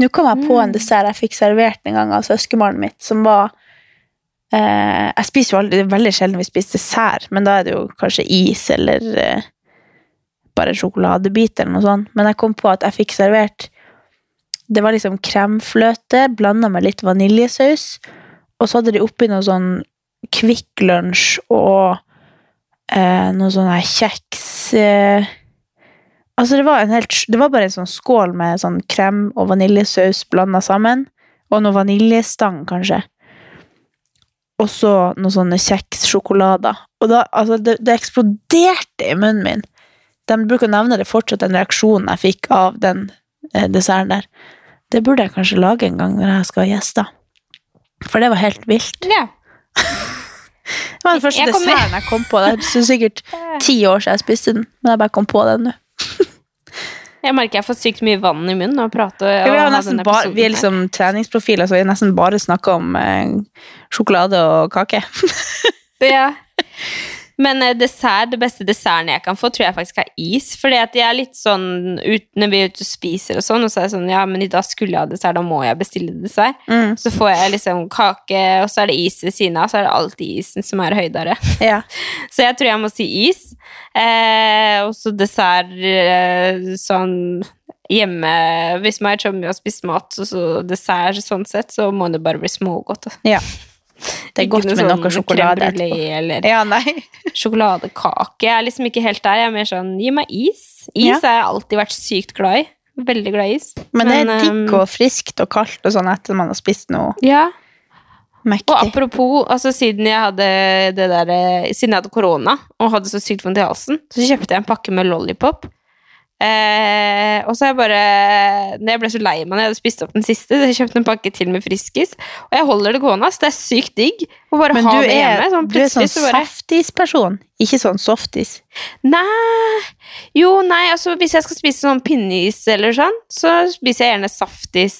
Nå kom jeg på en dessert jeg fikk servert en gang av søskenbarnet mitt, som var eh, Jeg spiser jo aldri, det veldig sjelden vi spiser dessert, men da er det jo kanskje is eller eh, bare en sjokoladebit eller noe sånt. Men jeg kom på at jeg fikk servert Det var liksom kremfløte blanda med litt vaniljesaus, og så hadde de oppi noe sånn Kvikk Lunsj og eh, noe sånn her kjeks eh, Altså, det var, en helt, det var bare en sånn skål med sånn krem og vaniljesaus blanda sammen, og noe vaniljestang, kanskje. Og så noen sånne kjekssjokolader. Og da, altså, det, det eksploderte i munnen min. De bruker å nevne det fortsatt, den reaksjonen jeg fikk av den eh, desserten der. Det burde jeg kanskje lage en gang når jeg skal ha gjester. For det var helt vilt. Ja. Det var den første Jeg desserten jeg kom på. Det er sikkert ti år siden jeg spiste den, men jeg bare kom på den nå. Jeg merker jeg får sykt mye vann i munnen av å prate. Vi, nesten denne bare, vi er liksom treningsprofiler, så vi har nesten bare snakka om eh, sjokolade og kake. Ja. Men eh, dessert, det beste desserten jeg kan få, tror jeg faktisk er is. Fordi at jeg er litt sånn ut, Når vi er ute og spiser og sånn, og så er jeg sånn Ja, men i dag skulle jeg ha dessert, da må jeg bestille dessert. Mm. Så får jeg liksom kake, og så er det is ved siden av, så er det alltid isen som er høydere. Ja. Så jeg tror jeg må si is. Eh, og så dessert eh, sånn hjemme Hvis man er chummy og spiser mat, så, så dessert sånn sett, så må det bare bli smågodt. ja. Det er godt med sånn noe sjokolade etterpå. Eller Ja, sjokoladekake. Jeg er liksom ikke helt der. Jeg er mer sånn gi meg is. Is Ja. har jeg alltid vært sykt glad i. Veldig glad i is. Men det er Men, digg um, og friskt og kaldt og sånn etter man har spist noe Ja. Og apropos, altså siden jeg hadde det der, eh, Siden jeg hadde korona og hadde så sykt vondt i halsen, så kjøpte jeg en pakke med lollipop. Eh, og så har jeg bare når Jeg ble så lei meg når jeg hadde spist opp den siste, så jeg kjøpte en pakke til med Friskis. Og jeg holder det gående. Det er sykt digg å bare Men ha du det er, hjemme. Sånn du er sånn så bare saftisperson, ikke sånn softis. Nei Jo, nei, altså hvis jeg skal spise sånn pinneis eller sånn, så spiser jeg gjerne saftis.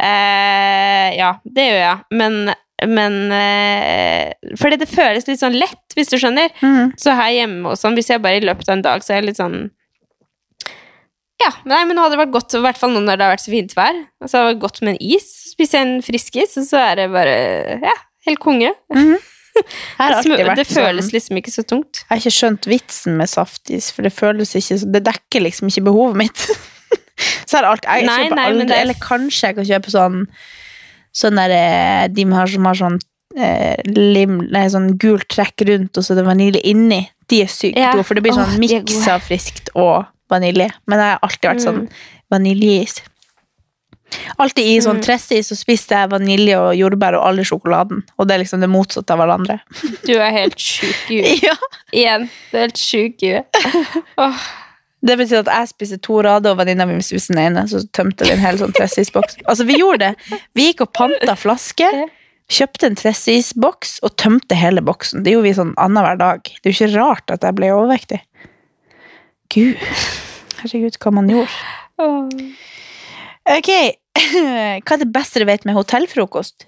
Eh, ja, det gjør jeg. Men, men øh, Fordi det føles litt sånn lett, hvis du skjønner. Mm. Så her hjemme og sånn, hvis jeg bare i løpet av en dag, så er jeg litt sånn Ja, nei, men nå hadde det vært godt, i hvert fall nå når det har vært så fint vær. Og så hadde det vært godt med en is. Spiser jeg en friskis, og så er det bare Ja, helt konge. Jeg har Det, det føles sånn, liksom ikke så tungt. Jeg har ikke skjønt vitsen med saftis, for det føles ikke så Det dekker liksom ikke behovet mitt. Så er det alt Jeg Nei, kjøper nei, aldri er- Eller kanskje jeg kan kjøpe sånn Sånn der eh, De har, som har sånn eh, lim, nei, sånn gult trekk rundt, og så er det vanilje inni. De er sykt Ja. gode, for det blir sånn miks av friskt og vanilje. Men jeg har alltid vært sånn Mm. vaniljeis. Alltid i sånn Mm. tressis så spiste jeg vanilje og jordbær og alle sjokoladen. Og det er liksom det motsatte av hverandre. Du er helt sjuk i huet. Ja. Igjen. Du er helt sjuk i huet. Oh. Det betyr at jeg spiste to rader, og venninna mi spiste den ene. Så tømte vi en hel sånn tressisboks. Altså, vi gjorde det. Vi gikk og panta flaske, kjøpte en tressisboks og tømte hele boksen. Det gjorde vi sånn annenhver dag. Det er jo ikke rart at jeg ble overvektig. Gud. Herregud, hva man gjorde. Ok, hva er det beste du vet med hotellfrokost?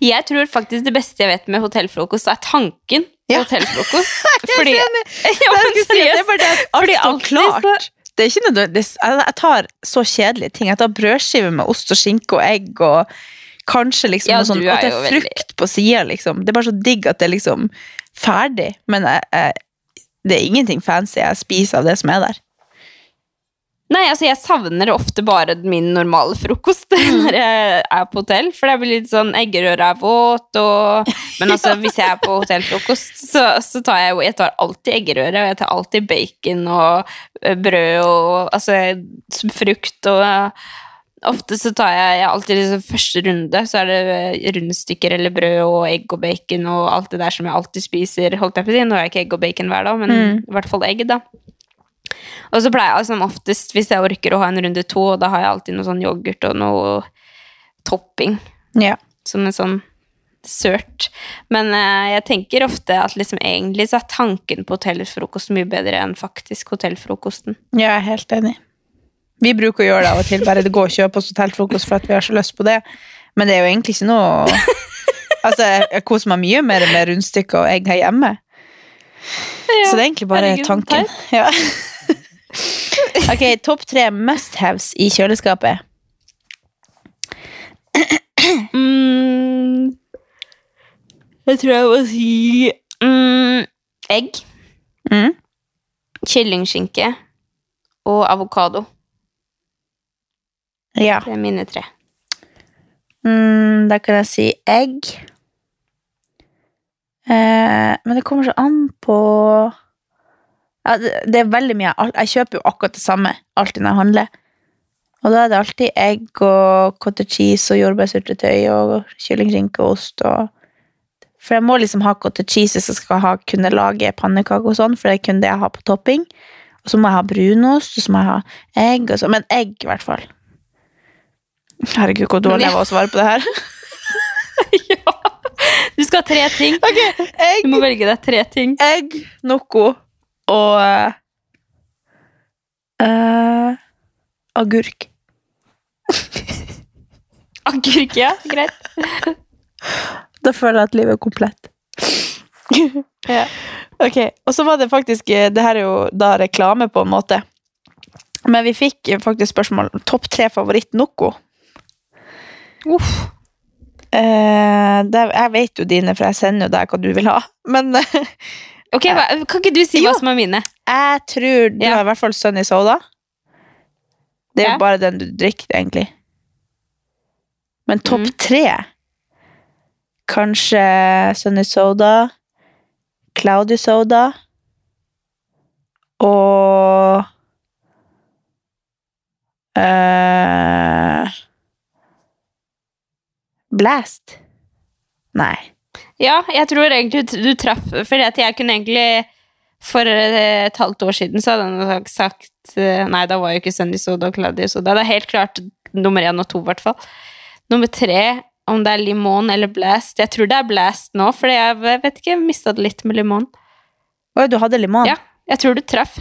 Jeg tror faktisk det beste jeg vet med hotellfrokost, er tanken på Ja. hotellfrokost. Fordi ja, Jeg men skulle si, det er bare det alt står klart. Det er ikke nødvendig. Jeg jeg tar så kjedelige ting. Jeg tar brødskive med ost og skinke og egg og kanskje liksom Ja, noe sånt. at det er er veldig- frukt på sida, liksom. Det er bare så digg at det er liksom ferdig. Men jeg, jeg, det er ingenting fancy jeg spiser av det som er der. Nei, altså jeg savner ofte bare min normale frokost Mm. når jeg er på hotell. For det blir litt sånn eggerøre er våt og Men altså, hvis jeg er på hotellfrokost, så, så tar jeg jo Jeg tar alltid eggerøre, og jeg tar alltid bacon og eh, brød og altså frukt og Ofte så tar jeg, jeg alltid liksom første runde, så er det eh, rundstykker eller brød og egg og bacon og alt det der som jeg alltid spiser. holdt jeg på å si. Nå har jeg ikke egg og bacon hver dag, men Mm. i hvert fall egg, da. Og så pleier jeg som oftest, hvis jeg orker å ha en runde to, og da har jeg alltid noe sånn yoghurt og noe topping, Ja. som en sånn sørt. Men eh, jeg tenker ofte at liksom egentlig så er tanken på hotellfrokost mye bedre enn faktisk hotellfrokosten. Jeg er helt enig. Vi bruker å gjøre det av og til, bare det går og kjøpe oss hotellfrokost for at vi har så lyst på det. Men det er jo egentlig ikke noe Altså, jeg- koser meg mye mer med rundstykker og egg her hjemme. så det er egentlig bare er tanken. Ja. ok, topp tre must-haves i kjøleskapet. Mm, jeg tror jeg må si mm, egg, Mm. kyllingskinke og avokado. Ja. Det er mine tre. Mm, da kan jeg si egg. Eh, men det kommer så an på ja, det, det er veldig mye. Jeg kjøper jo akkurat det samme alltid når jeg handler. Og da er det alltid egg og cottage cheese og jordbærsyltetøy og kyllingskinke og ost. Og for jeg må liksom ha cottage cheese hvis jeg skal ha, kunne lage pannekaker og sånn, for det er kun det jeg har på topping. Og så må jeg ha brunost, og så må jeg ha egg og sånn. Men egg, i hvert fall. Herregud, hvor dårlig jeg var å svare på det her. ja. Du skal ha tre ting. egg, Du må velge deg tre ting. egg, noe og uh, uh, agurk. Agurk, ja. Greit. Da føler jeg at livet er komplett. Ja. Ok, og så var det faktisk eh, Det her er jo da reklame, på en måte. Men vi fikk faktisk spørsmål topp tre favoritt Noco. Uff. Uh, det, jeg vet jo dine, for jeg sender jo deg hva du vil ha. Men Ok, hva, Kan ikke du si Jo. hva som er mine? jeg tror du Ja. har i hvert fall Sunny Soda. Det er Ja. jo bare den du drikker, egentlig. Men topp Mm. tre Kanskje Sunny Soda, Cloudy Soda og eh, Blast? Nei. Ja, jeg tror egentlig du, traff Fordi at jeg kunne egentlig For eh, et halvt år siden så hadde han nok sagt eh, Nei, da var jo ikke Sunny Soda og Cloudy Soda. Det er helt klart nummer én og to, i hvert fall. Nummer tre, om det er limon eller blast. Jeg tror det er blast nå, for jeg vet ikke, mista det litt med limon. Oi, du hadde limon? Ja, jeg tror du traff.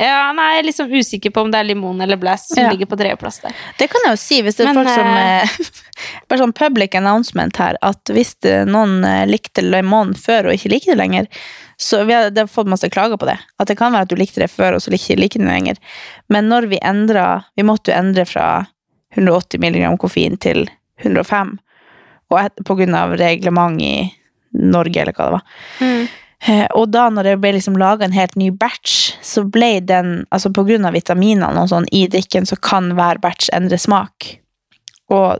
Ja, nei, jeg er liksom usikker på om det er limon eller blast som Ja. ligger på tredjeplass der. Det kan jeg jo si, hvis det er Men, folk som eh, eh, Bare sånn public announcement her, at hvis noen eh, likte Limon før og ikke liker det lenger, så vi har, det har fått masse klager på det. At det kan være at du likte det før, og så ikke liker det lenger. Men når vi endra Vi måtte jo endre fra 180 mg koffein til 105, og et, på grunn av reglement i Norge, eller hva det var. Eh, Og da når det ble liksom laga en helt ny batch, så ble den altså På grunn av vitaminene og sånn i drikken, så kan hver batch endre smak. Og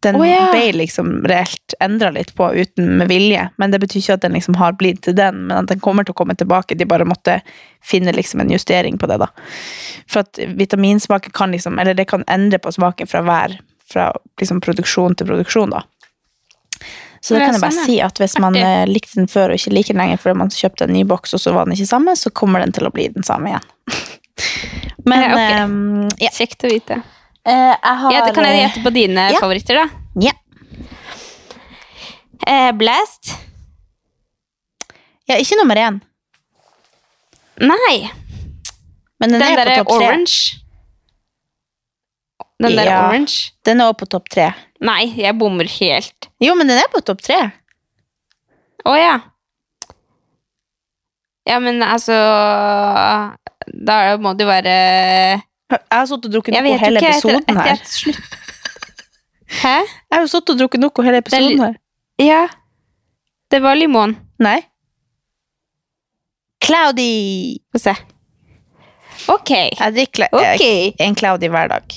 den oh, ja. ble liksom reelt endra litt på uten med vilje. Men det betyr ikke at den liksom har blitt til den, men at den kommer til å komme tilbake. De bare måtte finne liksom en justering på det, da. For at vitaminsmaken kan liksom Eller det kan endre på smaken fra hver fra liksom produksjon til produksjon, da. Så det kan jeg bare sånn, si at hvis man Artig. eh, likte den før og ikke liker den lenger fordi man kjøpte en ny boks, og så var den ikke samme, så kommer den til å bli den samme igjen. Men Ja, ok. ehm, ja. Kjekt å vite. Uh, jeg har Ja, det kan jeg eh, gjette på dine ja. favoritter, da. Ja. Uh, Blast? ja, ikke nummer én, Nei. men den, Den er på derre orange. Den der Ja. orange. Den er også på topp tre. Nei, jeg bommer helt. Jo, men den er på topp tre. Å ja. Ja, men altså Da må det jo være Jeg har sittet og drukket noe hele ikke. Etter, episoden etter her. at slutt Hæ? Jeg har jo sittet og drukket noe hele episoden Det her. Ja. Det var limon. Nei. Cloudy! Få se. Ok. Jeg drikker Ok. eh, en Cloudy hver dag.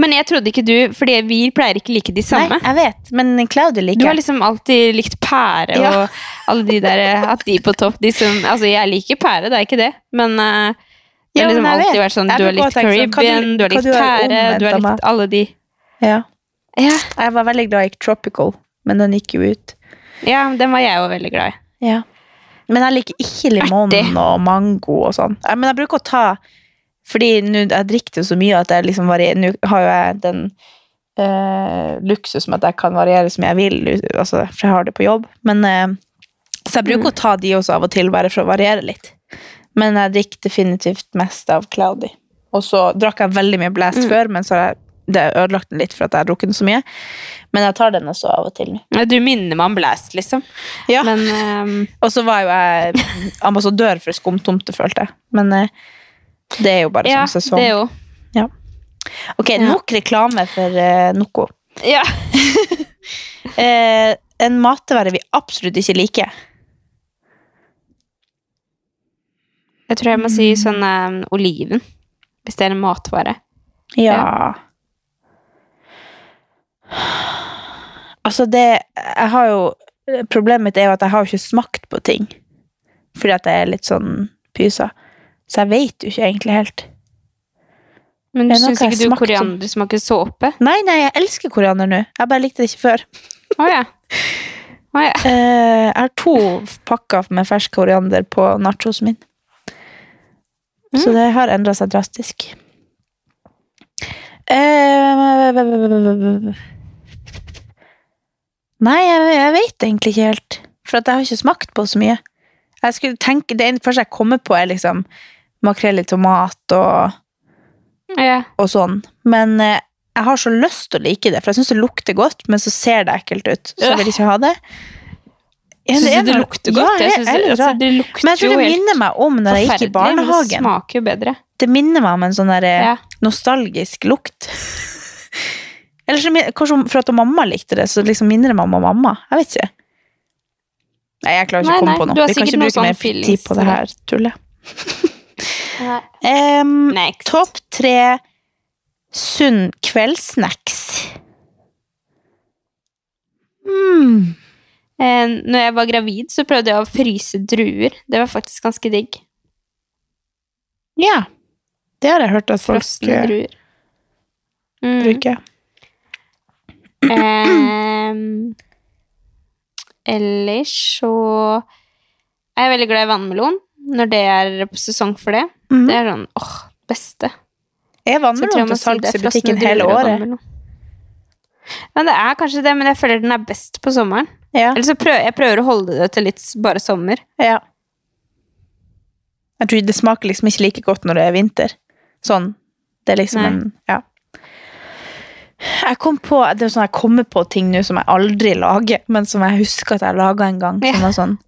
Men jeg trodde ikke du Fordi vi pleier ikke like de samme. Nei, jeg vet, men Claudia liker Du har liksom alltid likt pære Ja. og alle de der At de på topp de som, Altså, jeg liker pære, det er ikke det, men uh, det har liksom men alltid vært sånn Du har likt sånn, du- Caribbean, du har likt du pære, du har likt alle de. Ja. Ja, Jeg var veldig glad i Tropical, men den gikk jo ut. ja den var jeg òg veldig glad i. Ja. Men jeg liker ikke limon og mango og sånn. Eh, Men jeg bruker å ta Fordi nå jeg drikker jo så mye at jeg liksom varierer Nå har jo jeg den eh, luksusen at jeg kan variere som jeg vil, altså, for jeg har det på jobb. Men, eh, så jeg bruker å ta de også av og til, bare for å variere litt. Men jeg drikker definitivt mest av Cloudy. Og så drakk jeg veldig mye Blast før, men så har jeg det har ødelagt den litt for at jeg har drukket den så mye. Men jeg tar den også av og til. Ja, Du minner meg om Blast, liksom. Ja. Men ehm, Og så var jo jeg ambassadør for skumtomte, følte jeg. Men eh, det er jo bare ja, sånn sesong. det er jo Ok, nok reklame for uh, noe. Ja. Eh, en matvare vi absolutt ikke liker. Jeg tror jeg må si sånn um, oliven. Hvis det er en matvare. Ja. Altså, det Jeg har jo Problemet mitt er jo at jeg har jo ikke smakt på ting. Fordi at jeg er litt sånn pysa. Så jeg vet jo ikke egentlig helt. Men du syns ikke du smakte koriander smaker såpe? Nei, nei, jeg elsker koriander nå. Jeg bare likte det ikke før. Å ja. Oh, ja. Eh, jeg har to pakker med fersk koriander på nachosen min. Så det har endra seg drastisk. Eh, nei, jeg, jeg vet egentlig ikke helt. For jeg har ikke smakt på så mye. Jeg skulle tenke, Det første jeg kommer på, er liksom makrell i tomat og, ja. og sånn. Men eh, jeg har så lyst til å like det, for jeg syns det lukter godt, men så ser det ekkelt ut. Så jeg vil ikke ha det. Syns du det lukter godt? Ja, jeg jeg, er altså, det lukter Men jeg tror det minner meg om når jeg gikk i barnehagen. Det smaker jo bedre. Det minner meg om en sånn der, eh, Ja. nostalgisk lukt. Eller så, kanskje for at mamma likte det, så liksom minner det meg om mamma. Jeg vet ikke. Nei, jeg klarer ikke Nei, å komme nei, på noe. Vi kan ikke bruke sånn mer tid på det. her tullet. Next. Topp tre sunn kveldssnacks. Mm. Um, når jeg var gravid, så prøvde jeg å fryse druer. Det var faktisk ganske digg. Ja. Det har jeg hørt at folk Frosne eh, druer. Mm. bruker. Um, ellers så er jeg veldig glad i vannmelon når det er på sesong for det. Mhm. Det er sånn åh, beste. Jeg vannmelon til si salgs i butikken hele året? Men Ja, det er kanskje det, men jeg føler den er best på sommeren. Ja. Eller så prøver jeg prøver å holde det til litt bare sommer. Ja. Jeg tror det smaker liksom ikke like godt når det er vinter. Sånn. Det er liksom Nei. en Ja. Jeg kom på, det er sånn jeg kommer på ting nå som jeg aldri lager, men som jeg husker at jeg laga en gang. Som Ja. var sånn.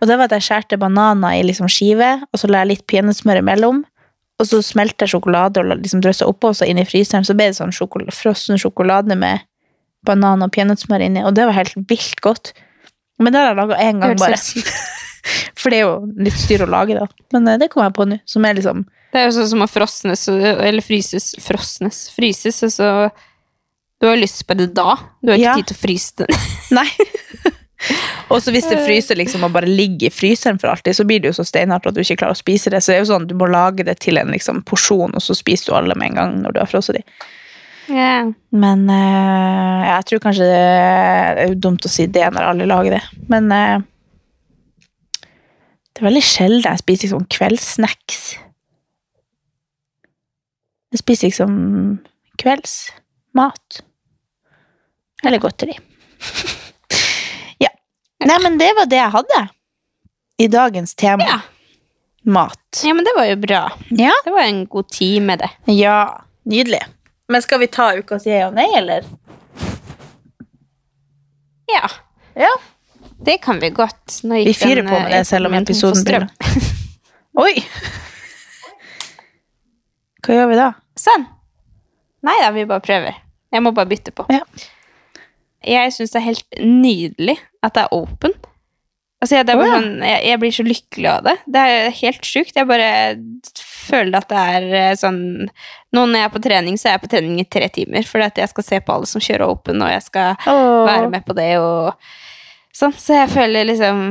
Og det var at jeg skjærte bananer i liksom skive, og så la jeg litt peanøttsmør imellom. Og så smelte jeg sjokolade og liksom drøssa oppå, og så inn i fryseren så ble det sånn sjokol frossen sjokolade med banan og peanøttsmør inni, og det var helt vilt godt. Men det har jeg laga én gang, bare. For det er jo litt styr å lage, da. Men eh, det kommer jeg på nå. Som er liksom Det er jo sånn som å frosnes, eller fryses Frosnes. Fryses, og så Du har jo lyst på det da. Du har ikke Ja. tid til å fryse det. Nei. Og så hvis det fryser liksom og bare ligger i fryseren for alltid, så blir det jo så steinhardt at du ikke klarer å spise det. Så det er jo sånn, du må lage det til en liksom, porsjon, og så spiser du alle med en gang når du har frosset de. Yeah. Men uh, jeg tror kanskje det er dumt å si det når alle lager det. Men uh, det er veldig sjelden jeg spiser liksom kveldssnacks. Jeg spiser liksom kveldsmat. Eller godteri. Nei, men det var det jeg hadde i dagens tema. Ja. Mat. ja, men det var jo bra. Ja. Det var en god tid med det. ja, nydelig. Men skal vi ta ukas ja og nei, eller? Ja. Ja. Det kan vi godt. Nå gikk Vi fyrer den, på med eh, det selv om for episoden strøm. begynner. Oi! Hva gjør vi da? Sånn. Nei da, vi bare prøver. Jeg må bare bytte på. Ja. Jeg syns det er helt nydelig at det er open. Altså, jeg, det er bare oh, ja. sånn, jeg, jeg blir så lykkelig av det. Det er helt sjukt. Jeg bare føler at det er eh, sånn Nå når jeg er på trening, så er jeg på trening i tre timer. For jeg skal se på alle som kjører open, og jeg skal være med på det. Og sånn. Så jeg føler liksom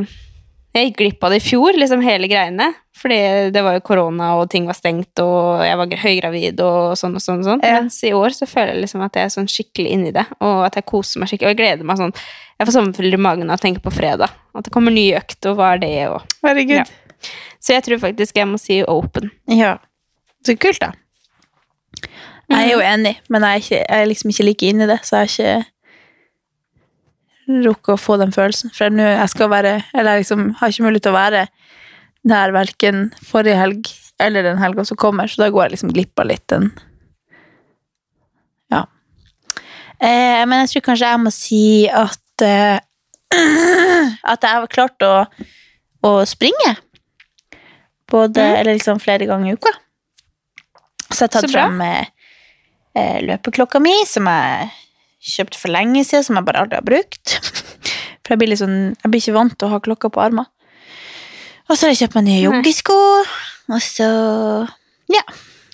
Jeg gikk glipp av det i fjor, liksom hele greiene. Fordi det var jo korona, og ting var stengt, og jeg var høygravid og sånn og sånn. og sånn. Ja. Mens i år så føler jeg liksom at jeg er sånn skikkelig inni det, og at jeg koser meg skikkelig. Og jeg gleder meg sånn Jeg får sommerfugler i magen av å tenke på fredag. At det kommer ny økt, og hva er det, og Herregud. Ja. Så jeg tror faktisk jeg må si open. Ja. Så kult, da. Jeg er jo enig, men jeg er, ikke, jeg er liksom ikke like inni det, så jeg har ikke rukket å få den følelsen. For nå jeg skal være Eller jeg liksom har ikke mulighet til å være der verken forrige helg eller den helga som kommer, så da går jeg liksom glipp av litt den Ja. Eh, men jeg tror kanskje jeg må si at eh, At jeg har klart å, å springe. Både, eller liksom flere ganger i uka. Så jeg har tatt frem eh, eh, løpeklokka mi, som jeg kjøpte for lenge siden, som jeg bare aldri har brukt. For jeg blir, sånn, jeg blir ikke vant til å ha klokka på armen. Og så har jeg kjøpt meg nye joggesko, og så Ja.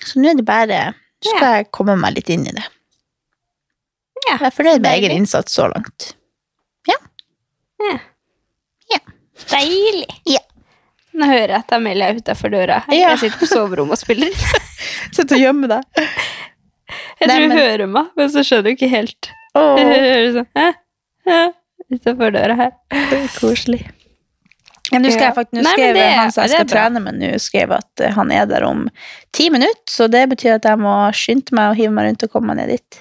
Så nå er det bare Så skal jeg komme meg litt inn i det. Ja, Jeg er fornøyd med egen innsats så langt. Deilig! Ja. Nå hører jeg at Amelia er utafor døra. Ja. Jeg sitter på soverommet og spiller. sitter og gjemmer deg. Jeg Nei, tror hun hører meg, men så skjønner hun ikke helt. Sånn? Utafor døra her. koselig. Ja, nå faktisk, nå Nei, skrev det- han som jeg skal trene med nå, skrev at eh, han er der om ti minutter, så det betyr at jeg må skynde meg og hive meg rundt og komme meg ned dit.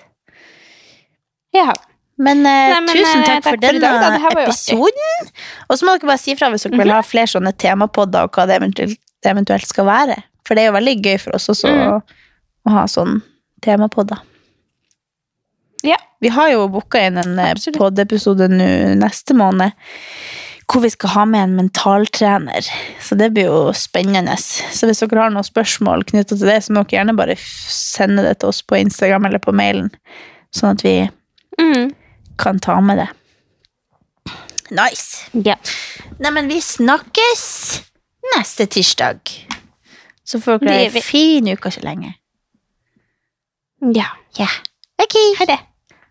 Ja. Men, eh, Nei, men, tusen takk, takk, for for denne dag, episoden. Og så må dere bare si fra hvis dere vil ha flere sånne temapodder, og hva det eventuelt, det eventuelt skal være. For det er jo veldig gøy for oss også Mm. å ha sånn temapodder. Ja. Vi har jo booka inn en eh, nå neste måned, hvor vi skal ha med en mentaltrener. Så det blir jo spennende. Så hvis dere har noen spørsmål knyttet til det, så må dere gjerne bare sende det til oss på Instagram eller på mailen, sånn at vi Mm. kan ta med det. Nice. ja. Neimen, vi snakkes neste tirsdag. Så får dere ei vi. fin uke så lenge. ja. Ja. Ok. Ha det.